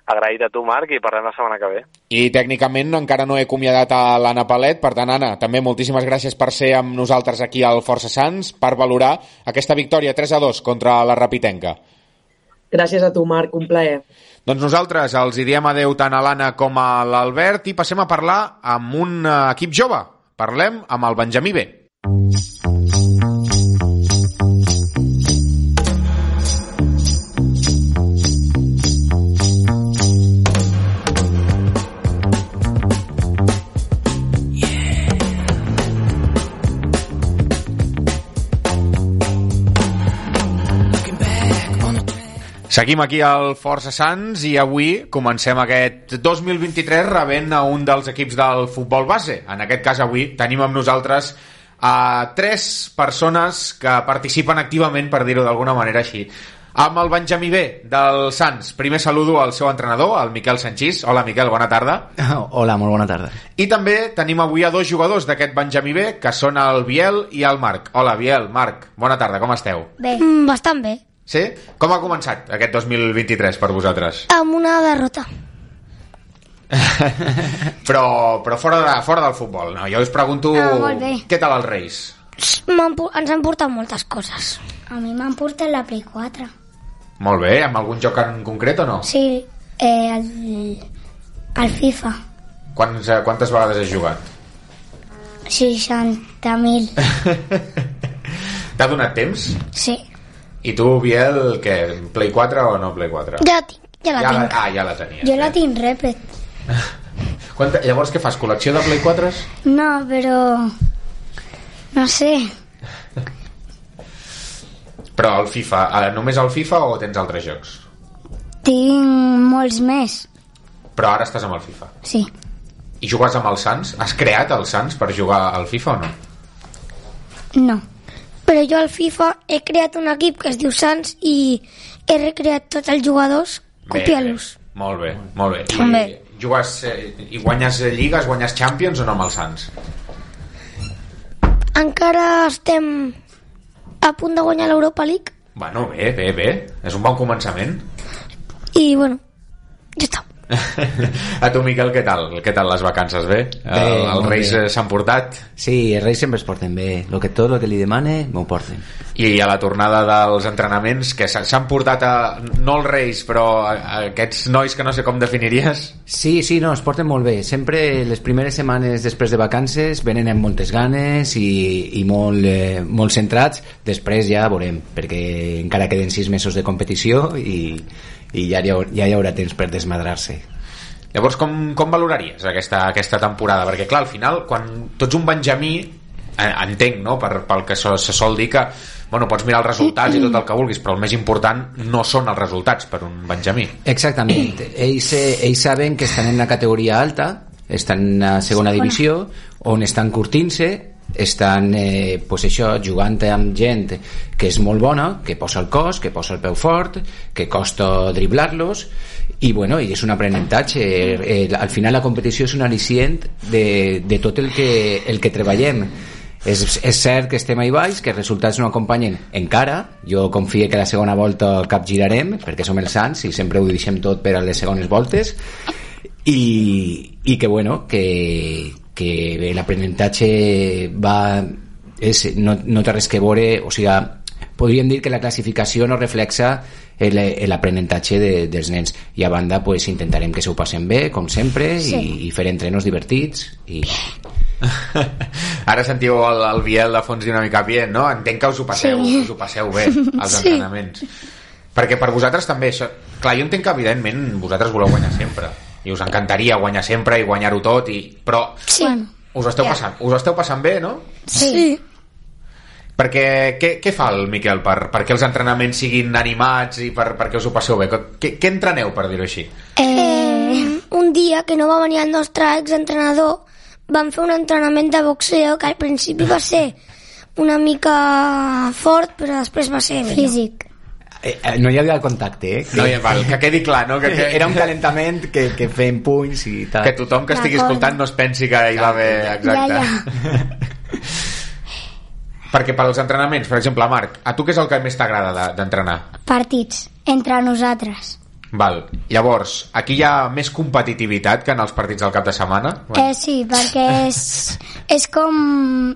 agraït a tu, Marc, i parlem la setmana que ve. I tècnicament encara no he acomiadat a l'Anna Palet, per tant, Anna, també moltíssimes gràcies per ser amb nosaltres aquí al Força Sants, per valorar aquesta victòria 3 a 2 contra la Rapitenca. Gràcies a tu, Marc, un plaer. Doncs nosaltres els hi diem adeu tant a l'Anna com a l'Albert i passem a parlar amb un eh, equip jove. Parlem amb el Benjamí B. Seguim aquí al Força Sants i avui comencem aquest 2023 rebent a un dels equips del futbol base. En aquest cas avui tenim amb nosaltres a tres persones que participen activament, per dir-ho d'alguna manera així. Amb el Benjamí B del Sants. Primer saludo al seu entrenador, el Miquel Sanchís. Hola, Miquel, bona tarda. Hola, molt bona tarda. I també tenim avui a dos jugadors d'aquest Benjamí B, que són el Biel i el Marc. Hola, Biel, Marc, bona tarda, com esteu? Bé. Mm, bastant bé. Sí? Com ha començat aquest 2023 per vosaltres? Amb una derrota. però però fora, de, fora del futbol, no? Jo us pregunto Ah, molt bé. què tal els Reis? M'han pu- ens han portat moltes coses. A mi m'han portat la Play 4. Molt bé, amb algun joc en concret o no? Sí, eh, el, el FIFA. Quants, eh, quantes vegades has jugat? 60.000. T'ha donat temps? Sí. I tu, Biel, què? Play 4 o no Play 4? Ja la ja la ja tinc. ah, ja la tenies. Jo la tinc repet. Quanta, llavors què fas? Col·lecció de Play 4? No, però... No sé. Però el FIFA, eh, només el FIFA o tens altres jocs? Tinc molts més. Però ara estàs amb el FIFA. Sí. I jugues amb el Sants? Has creat el Sants per jugar al FIFA o no? No. Però jo al FIFA he creat un equip que es diu Sants i he recreat tots els jugadors copiant-los. Bé, molt bé, molt bé. També. I, jugues, eh, I guanyes lligues, guanyes Champions o no amb el Sants? Encara estem a punt de guanyar l'Europa League Bueno, bé, bé, bé. És un bon començament. i, bueno, ja està. A tu, Miquel, què tal? Què tal les vacances? Bé? Bé, el, els Reis s'han portat? Sí, els reis sempre es porten bé. Lo que, tot el que li demane, m'ho porten. I a la tornada dels entrenaments, que s'han portat a, no els Reis, però a, a aquests nois que no sé com definiries? Sí, sí, no, es porten molt bé. Sempre les primeres setmanes després de vacances venen amb moltes ganes i, i molt, eh, molt centrats. Després ja veurem, perquè encara queden sis mesos de competició i, i ja, hi haurà, ja hi haurà temps per desmadrar-se. Llavors, com, com valoraries aquesta, aquesta temporada? Perquè, clar, al final, quan tu ets un Benjamí, eh, entenc, no?, per, pel que se, se sol dir que bueno, pots mirar els resultats i tot el que vulguis, però el més important no són els resultats per un Benjamí. Exactament. Ells, eh, ells saben que estan en una categoria alta, estan en la segona divisió, on estan curtint-se, estan eh, pues això, jugant amb gent que és molt bona, que posa el cos, que posa el peu fort, que costa driblar-los i, bueno, i és un aprenentatge. Eh, al final la competició és un al·licient de, de tot el que, el que treballem. És, és cert que estem ahí baix, que els resultats no acompanyen encara, jo confio que la segona volta capgirarem, perquè som els sants i sempre ho deixem tot per a les segones voltes. I, i que bueno que, que l'aprenentatge va és, no, no té res que veure o sigui, podríem dir que la classificació no reflexa el- l'aprenentatge de, dels nens i a banda pues, intentarem que se ho passen bé com sempre Sí. i, i fer entrenos divertits i Ara sentiu el, el Biel de fons una mica bien, no? Entenc que us ho passeu, Sí. us ho passeu bé, als Sí. entrenaments. Perquè per vosaltres també això... Clar, jo entenc que evidentment vosaltres voleu guanyar sempre i us encantaria guanyar sempre i guanyar-ho tot i... però Sí. Us ho, esteu ja. passant, us ho esteu passant bé, no? sí. Perquè què, què fa el Miquel per, perquè els entrenaments siguin animats i per, perquè us ho passeu bé? Què, què entreneu, per dir-ho així? Eh, un dia que no va venir el nostre exentrenador vam fer un entrenament de boxeo que al principi va ser una mica fort però després va ser millor. Físic. Eh, eh, no hi havia contacte, eh? No, ja, val, que quedi clar, no? Que, que, Era un calentament que, que fem punys i tal. que tothom que estigui escoltant no es pensi que hi va haver... Exacte. Ja, Perquè per als entrenaments, per exemple, Marc, a tu què és el que més t'agrada de- d'entrenar? Partits. Entre nosaltres. Val. Llavors, aquí hi ha més competitivitat que en els partits del cap de setmana? Eh, sí, perquè és, és com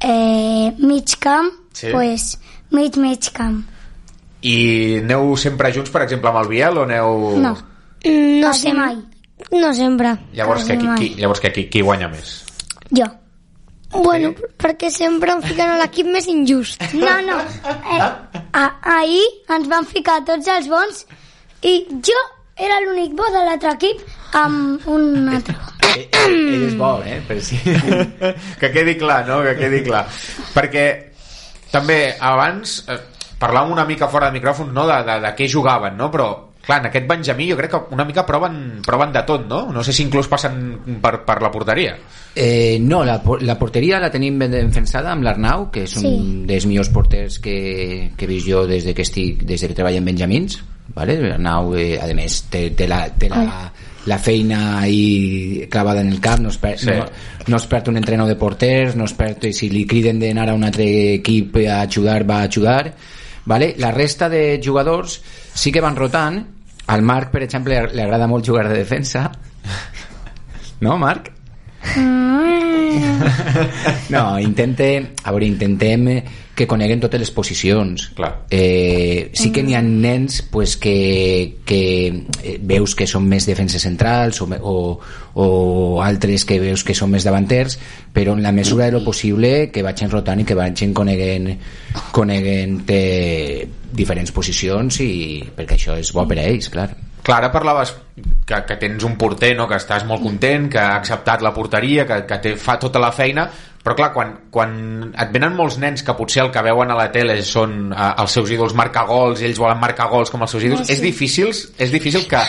eh, mig camp, Sí. pues mig mig camp. I aneu sempre junts, per exemple, amb el Biel o aneu... No, No sé, mai. no sempre. Llavors, que, qui, qui, llavors que, qui, qui guanya més? Jo. Bueno, perquè sempre em fiquen a l'equip més injust. No, no. Eh, a, ahir ens van ficar tots els bons i jo era l'únic bo de l'altre equip amb un altre. Ell, ell és bo, eh? Per si... que quedi clar, no? Que quedi clar. Perquè també abans eh, parlàvem una mica fora de micròfon no? de, de, de què jugaven, no? Però clar, en aquest Benjamí jo crec que una mica proven, proven de tot, no? No sé si inclús passen per, per la porteria. Eh, no, la, la porteria la tenim ben defensada amb l'Arnau, que és un Sí. dels millors porters que, que he vist jo des de que, estic, des de que treballo en Benjamins. Vale? L'Arnau, eh, a més, té, té, la, té la, la feina ahí clavada en el cap, no es, perd, Sí. no, no es perd un entreno de porters, no es perd, i si li criden d'anar a un altre equip a ajudar, va a ajudar. Vale? La resta de jugadors sí que van rotant. Al Marc, per exemple, li agrada molt jugar de defensa. No, Marc? No, intente, a veure, intentem que coneguen totes les posicions. Clar. Eh, sí que n'hi ha nens pues, que, que eh, veus que són més defenses centrals o, o, o altres que veus que són més davanters, però en la mesura de lo possible que vagin rotant i que vagin coneguent, coneguent eh, diferents posicions i perquè això és bo per a ells, clar. Clar, ara parlaves que, que tens un porter, no? que estàs molt content, que ha acceptat la porteria, que, que té, fa tota la feina, però clar, quan, quan et venen molts nens que potser el que veuen a la tele són eh, els seus ídols marcar gols, i ells volen marcar gols com els seus ídols, Ah, sí. és difícil, és difícil que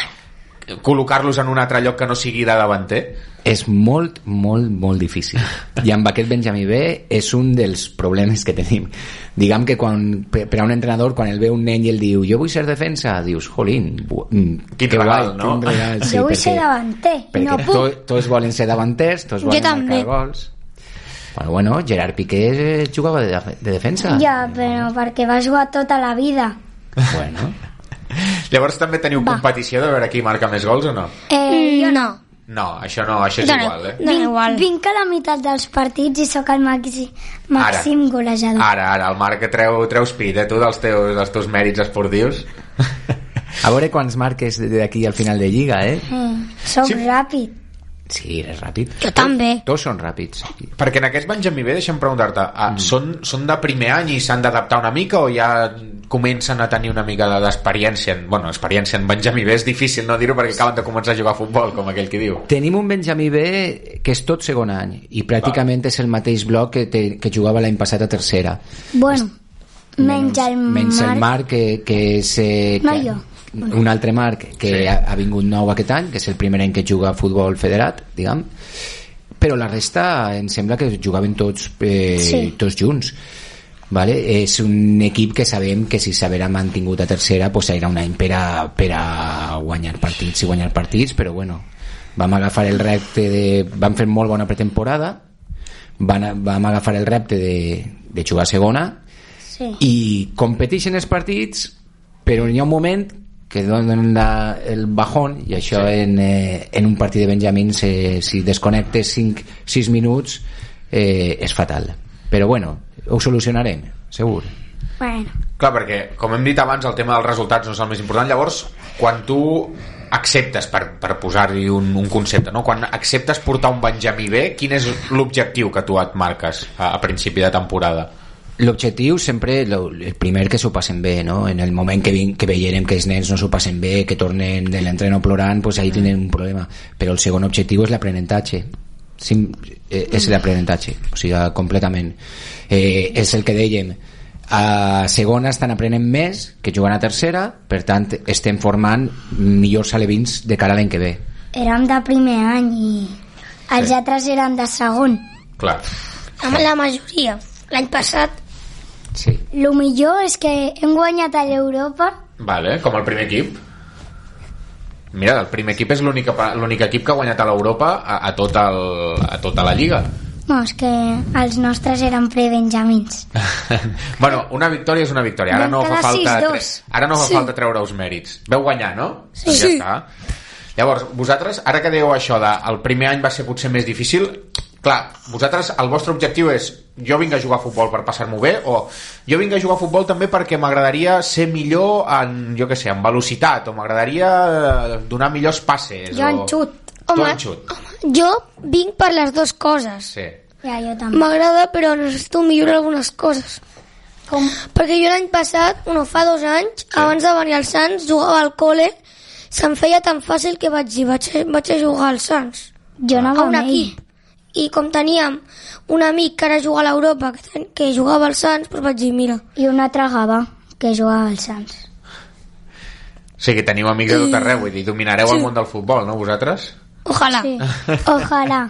col·locar-los en un altre lloc que no sigui de davanter? És molt, molt, molt difícil. I amb aquest Benjamí B és un dels problemes que tenim. Diguem que quan, per a un entrenador, quan el ve un nen i el diu jo vull ser defensa, dius, jolín, mm, Quin que regal, guai, no? quin regal, sí, jo vull perquè, ser davanter, perquè no puc. to, tots volen ser davanters, tots Jo volen també. marcar gols. Bueno, bueno, Gerard Piqué jugava de, de defensa. Ja, però perquè va jugar tota la vida. Bueno, Llavors també teniu competició de veure qui marca més gols o no? Eh, jo no. No, això no, això és Dona- igual, eh? Dona igual. Vinc a la meitat dels partits i sóc el màxim, màxim golejador. Ara, ara, el Marc treu, treu speed, eh, tu, dels teus, dels teus mèrits esportius. a veure quants marques d'aquí al final de Lliga, eh? Eh, soc Sí. ràpid. Sí, eres ràpid. Jo també. Tots són ràpids. Perquè en aquest Benjamí B, deixa'm preguntar-te, ah, són, són de primer any i s'han d'adaptar una mica o ja comencen a tenir una mica de- d'experiència? en- bueno, experiència en Benjamí B és difícil no dir-ho perquè acaben de començar a jugar a futbol, com aquell que diu. Tenim un Benjamí B que és tot segon any i pràcticament és el mateix bloc que, te, que jugava l'any passat a tercera. Bueno, menys el Menys Marc. el Marc, que, que és... Eh, No, que, jo. Un altre Marc que Sí. ha, ha vingut nou aquest any, que és el primer any que juga a futbol federat, diguem. Però la resta em sembla que jugaven tots, eh, Sí. tots junts. Vale? És un equip que sabem que si s'haverà mantingut a tercera pues serà un any per a, per a guanyar partits i guanyar partits, però bueno, vam agafar el repte de... vam fer molt bona pretemporada van, vam agafar el repte de, de jugar a segona Sí. i competeixen els partits però hi ha un moment que donen la, el bajón i això sí. en, eh, en un partit de Benjamins eh, si desconnectes 5-6 minuts eh, és fatal però bueno, ho solucionarem segur Bueno, Clar, perquè, com hem dit abans, el tema dels resultats no és el més important. Llavors, quan tu acceptes, per, per posar-hi un, un concepte, no? quan acceptes portar un Benjamí bé, quin és l'objectiu que tu et marques a, a principi de temporada? L'objectiu sempre, lo, el primer que s'ho passen bé, no? En el moment que, vin, que veiem que els nens no s'ho passen bé, que tornen de l'entreno plorant, pues ahí tenen un problema. Però el segon objectiu és l'aprenentatge. Sim, eh, és l'aprenentatge, o sigui, completament. Eh, és el que dèiem, a segona estan aprenent més que jugant a tercera, per tant estem formant millors alevins de cara a l'any que ve. érem de primer any i els Sí. altres eren de segon. Clar. Amb la majoria. L'any passat Sí. El millor és que hem guanyat a l'Europa Vale, com el primer equip. Mira, el primer equip és l'únic equip que ha guanyat a l'Europa a, a, tot el, a tota la Lliga. No, és que els nostres eren prebenjamins. bueno, una victòria és una victòria. Ara no fa falta, 6-2. tre... ara no fa Sí. falta treure els mèrits. Veu guanyar, no? Sí. Doncs ja Sí. està. Llavors, vosaltres, ara que dèieu això de el primer any va ser potser més difícil, clar, vosaltres, el vostre objectiu és jo vinc a jugar a futbol per passar-m'ho bé o jo vinc a jugar a futbol també perquè m'agradaria ser millor en, jo què sé, en velocitat o m'agradaria eh, donar millors passes Jo en o... xut. Tu Home, en xut. jo vinc per les dues coses. Sí. Ja, jo també. M'agrada, però necessito millorar algunes coses. Com? Perquè jo l'any passat, no, fa dos anys, sí. abans de venir als Sants, jugava al col·le, se'm feia tan fàcil que vaig dir, vaig, vaig a jugar als Sants. Jo anava a un amb ell. equip. I com teníem un amic que ara juga a l'Europa, que, ten- que jugava als Sants, doncs vaig dir, mira, I un altre gava, que jugava als Sants. O sigui, teniu amics de tot arreu, vull dir, dominareu Sí. el món del futbol, no, vosaltres? ojalà. Sí. Ojalà.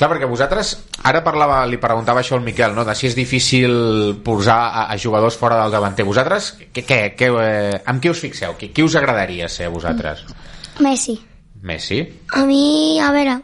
Clar, perquè vosaltres, ara parlava, li preguntava això al Miquel, no? de si és difícil posar a, a jugadors fora del davanter. Vosaltres, què, què, què, eh, amb qui us fixeu? Qui, qui us agradaria ser vosaltres? Messi. Messi? A mi, a veure,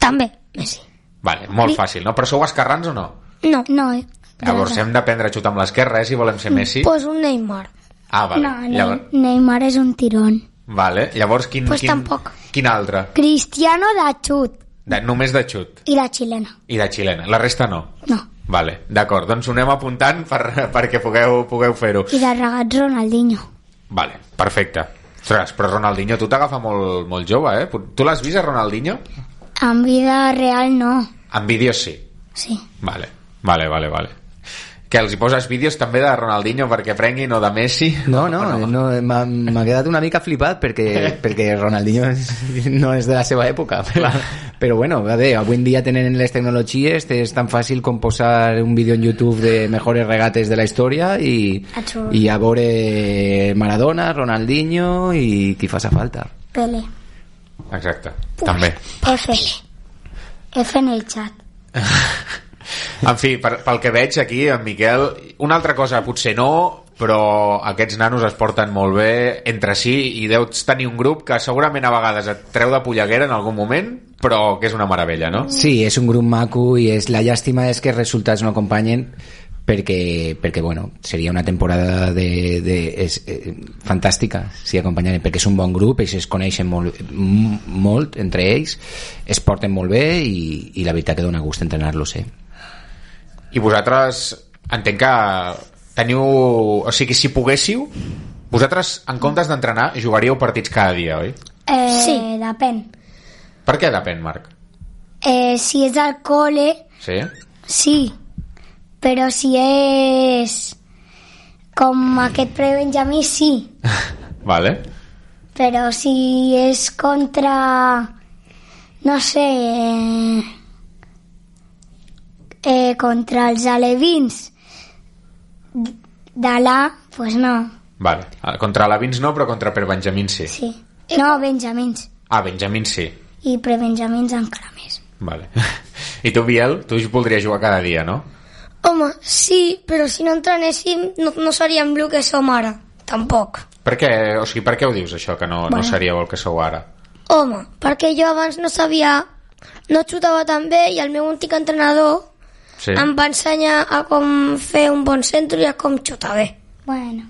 també, Messi. Vale, molt fàcil, no? Però sou esquerrans o no? No. No, eh? Llavors hem d'aprendre a xutar amb l'esquerra, eh, si volem ser Messi. Pues un Neymar. Ah, vale. No, Ne- Llavors, Neymar és un tirón. vale. Llavors quin, Pues quin, tampoc. quin altre? Cristiano de xut. De, només de xut I la xilena. i de xilena. La resta no? No. Vale, d'acord. Doncs ho anem apuntant per, perquè pugueu, pugueu fer-ho. I de regat Ronaldinho. Vale, perfecte. Ostres, però Ronaldinho, tu t'agafa molt, molt jove, eh? Tu l'has vist, a Ronaldinho? En vida real no. En vídeos sí. Sí. Vale, vale, vale, vale. Que els hi poses vídeos també de Ronaldinho perquè prenguin o de Messi? No, no, no m'ha m'ha quedat una mica flipat perquè, perquè Ronaldinho és, no és de la seva època. Però, però bueno, a veure, avui en dia tenen les tecnologies, és tan fàcil com posar un vídeo en YouTube de mejores regates de la història i, Absolut. i a veure Maradona, Ronaldinho i qui faça falta. Pele. Exacte, també. F. F en el xat. En fi, per, pel que veig aquí, en Miquel, una altra cosa, potser no, però aquests nanos es porten molt bé entre si i deus tenir un grup que segurament a vegades et treu de polleguera en algun moment, però que és una meravella, no? Sí, és un grup maco i és, la llàstima és que els resultats no acompanyen perquè, perquè bueno, seria una temporada de, de, és, eh, fantàstica si acompanyaren, perquè és un bon grup ells es coneixen molt, molt entre ells es porten molt bé i, i la veritat que dona gust entrenar-los eh? I vosaltres, entenc que teniu... O sigui, si poguéssiu, vosaltres, en comptes d'entrenar, jugaríeu partits cada dia, oi? Eh, sí. Depèn. Per què depèn, Marc? Eh, si és al col·le, Sí? sí. Però si és com aquest prebenjamí, sí. Vale. Però si és contra... No sé... Eh, eh, contra els alevins de l'A, pues no. Vale. Ah, Contra l'Avins no, però contra per Benjamín sí. Sí. No, benjamins. Ah, Benjamín sí. I prebenjamins encara més. Vale. I tu, Biel, tu voldries jugar cada dia, no? Home, sí, però si no entrenéssim no, no seríem el que som ara. Tampoc. Per què, o sigui, per què ho dius, això, que no, no Bueno. seríeu el que sou ara? Home, perquè jo abans no sabia... No xutava tan bé i el meu antic entrenador Sí. em va ensenyar a com fer un bon centre i a com xutar bé. Bueno.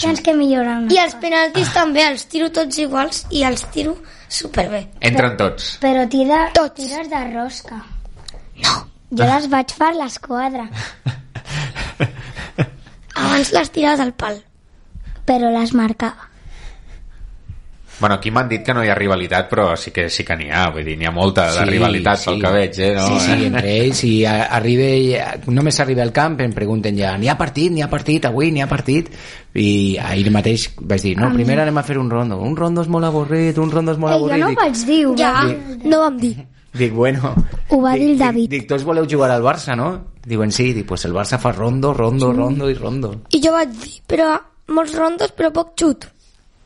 Tens que millorar una I els penaltis també, els tiro tots iguals i els tiro superbé. Entren tots. Però tira, tires de rosca. No. Jo les vaig fer a l'esquadra. Abans les tirava del pal. Però les marcava. Bueno, aquí m'han dit que no hi ha rivalitat, però sí que sí que n'hi ha, vull dir, n'hi ha molta de Sí, rivalitat sí. pel que veig, eh? No? Sí, sí, entre ells, i arriba, i- només arriba al camp, em pregunten ja, n'hi ha partit, n'hi ha partit, avui n'hi ha partit, i ahir mateix vaig dir, no, Ah, primer anem a fer un rondo, un rondo és molt avorrit, un rondo és molt Eh, jo avorrit. no ho vaig dir, ho Ja, no vam dir. Dic, bueno... ho va dir el dic, David. dic, tots voleu jugar al Barça, no? Diuen, sí, dic, pues el Barça fa rondo, rondo, rondo i rondo. I jo vaig dir, però molts rondos, però poc xut.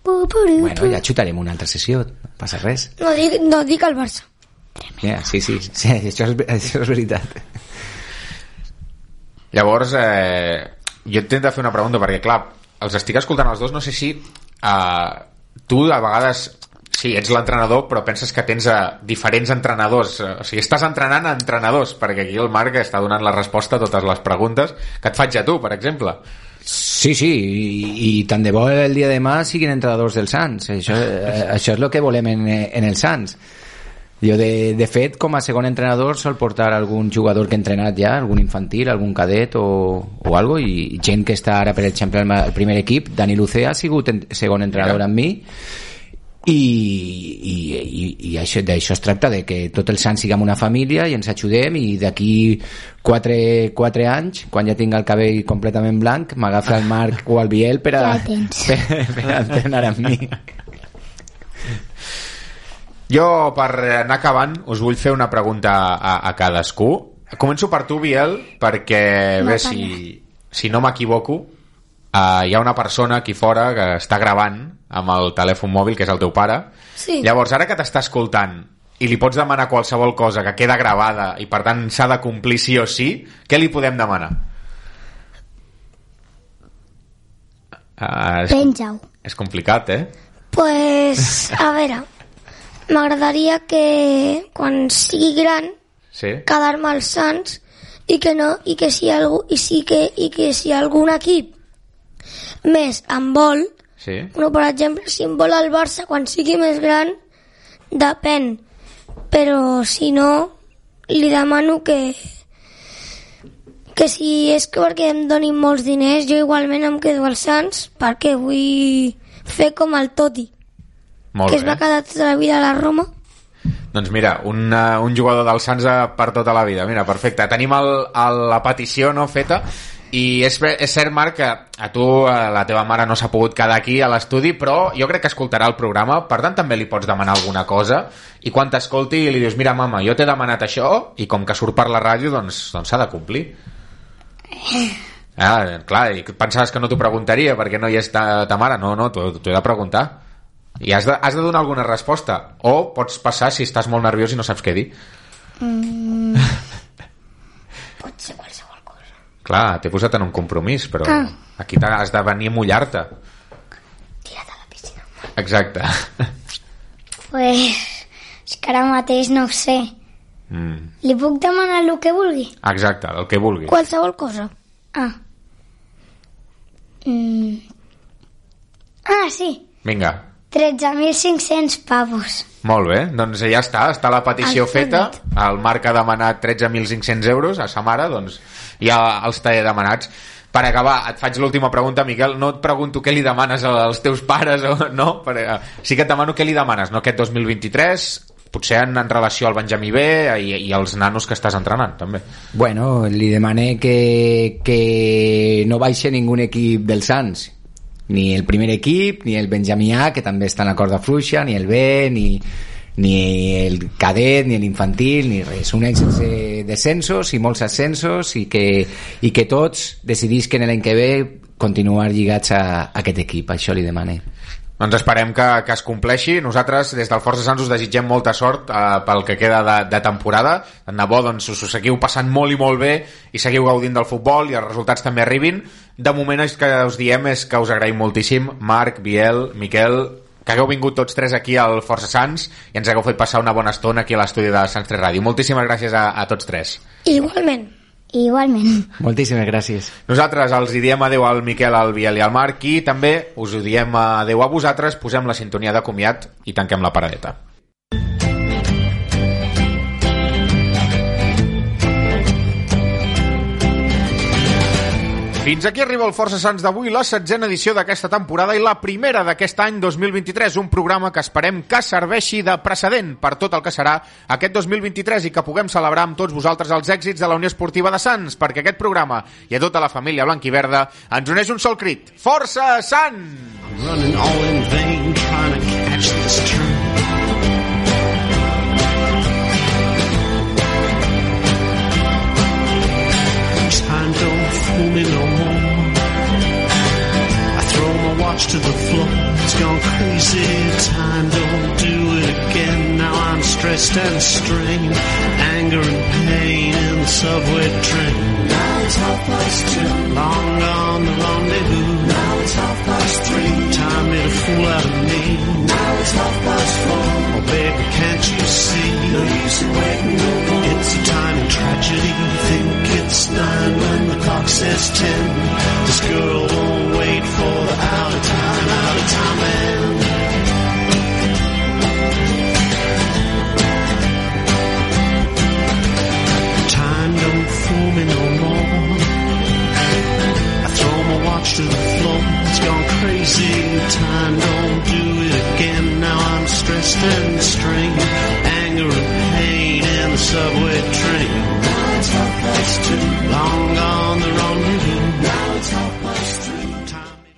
Bueno, ja xutarem una altra sessió, no passa res. No dic, no dic el Barça. Ja, sí, sí, sí, això és, això és veritat. Llavors, eh, jo et tinc de fer una pregunta, perquè, clar, els estic escoltant els dos, no sé si eh, tu a vegades sí, ets l'entrenador, però penses que tens eh, diferents entrenadors. Eh, O sigui, estàs entrenant a entrenadors, perquè aquí el Marc està donant la resposta a totes les preguntes que et faig a tu, per exemple. Sí, sí, i, i tant de bo el dia de demà siguin entrenadors del Sants. Això, eh, això és el que volem en, en el Sants. Jo, de, de fet, com a segon entrenador, sol portar algun jugador que ha entrenat ja, algun infantil, algun cadet o, o algo, i gent que està ara, per exemple, al primer equip. Dani Lucea ha sigut en, segon entrenador amb mi, i, i, i, i això, d'això es tracta de que tot el Sant siguem una família i ens ajudem i d'aquí 4, 4 anys quan ja tinc el cabell completament blanc m'agafa el Marc o el Biel per a, Ja per, per a entrenar amb mi. Jo, per anar acabant, us vull fer una pregunta a, a cadascú. Començo per tu, Biel, perquè, No bé, si, si no m'equivoco, uh, hi ha una persona aquí fora que està gravant amb el telèfon mòbil, que és el teu pare. Sí. Llavors, ara que t'està escoltant i li pots demanar qualsevol cosa que queda gravada i per tant s'ha de complir sí o sí, què li podem demanar? Uh, és, Penja-ho. és complicat, eh? Pues, a veure, m'agradaria que quan sigui gran Sí. quedar-me als Sants i que no i que si algú i sí que i que si algun equip més em vol Sí. no, per exemple, si em vol el Barça quan sigui més gran depèn però si no li demano que que si és que perquè em donin molts diners jo igualment em quedo als Sants perquè vull fer com el Toti Molt que es bé. va quedar tota la vida a la Roma Doncs mira, un, uh, un jugador del Sants per tota la vida. Mira, perfecte. Tenim el, el, la petició no feta i és, és cert, Marc, que a tu eh, la teva mare no s'ha pogut quedar aquí a l'estudi, però jo crec que escoltarà el programa, per tant també li pots demanar alguna cosa i quan t'escolti li dius, mira mama, jo t'he demanat això i com que surt per la ràdio doncs doncs s'ha de complir. Ah, clar, i pensaves que no t'ho preguntaria perquè no hi és ta, ta mare? No, no, t'ho he de preguntar. I has de, has de donar alguna resposta. O pots passar si estàs molt nerviós i no saps què dir. Mm, pot ser qualsevol Clar, t'he posat en un compromís, però Ah. aquí has de venir a mullar-te. tira't a la piscina Exacte. pues, és que ara mateix no ho sé. Mm. Li puc demanar el que vulgui? Exacte, el que vulguis. qualsevol cosa Ah. Mm. Ah, sí. Vinga, 13.500 pavos. molt bé. Doncs ja està, està la petició Has feta. El Marc ha demanat 13.500 euros a sa mare, doncs ja els t'he demanats. Per acabar, et faig l'última pregunta, Miquel. No et pregunto què li demanes als teus pares, o no? Per, eh, sí que et demano què li demanes, no aquest 2023, potser en, en relació al Benjamí B i, i als nanos que estàs entrenant, també. Bueno, li demané que, que no baixe ningú equip del Sants ni el primer equip, ni el Benjamí A que també està en la corda fluixa, ni el B ni, ni el cadet ni l'infantil, ni res un any sense descensos i molts ascensos i que, i que tots decidisquen l'any que ve continuar lligats a, a aquest equip, això li demané Doncs esperem que, que es compleixi. Nosaltres, des del Força Sants, us desitgem molta sort eh, pel que queda de, de temporada. Tant de bo, doncs, us ho seguiu passant molt i molt bé i seguiu gaudint del futbol i els resultats també arribin. De moment, el que us diem és que us agraïm moltíssim, Marc, Biel, Miquel, que hagueu vingut tots tres aquí al Força Sants i ens hagueu fet passar una bona estona aquí a l'estudi de Sants 3 Ràdio. Moltíssimes gràcies a, a tots tres. igualment Igualment. moltíssimes gràcies Nosaltres els hi diem adeu al Miquel, al Biel i al Marc i també us ho diem adeu a vosaltres, posem la sintonia de comiat i tanquem la paradeta. Fins aquí arriba el Força Sants d'avui, la setzena edició d'aquesta temporada i la primera d'aquest any 2023, un programa que esperem que serveixi de precedent per tot el que serà aquest 2023 i que puguem celebrar amb tots vosaltres els èxits de la Unió Esportiva de Sants, perquè aquest programa i a tota la família blanc i verda ens uneix un sol crit. Força Sants! Crazy. Time don't do it again. Now I'm stressed and strained, anger and pain in the subway train. Now it's half past two. Long gone the rendezvous. Now it's half past three. Time made a fool out of me. Now it's half past four. Oh baby, can't you see? No use in waiting no more. It's a time of tragedy. Think it's nine when the clock says ten. This girl won't wait for the out of time, out of time man. Time to the floor. It's gone crazy. Time don't do it again. Now I'm stressed and strained. Anger and pain in the subway train. It's too long gone.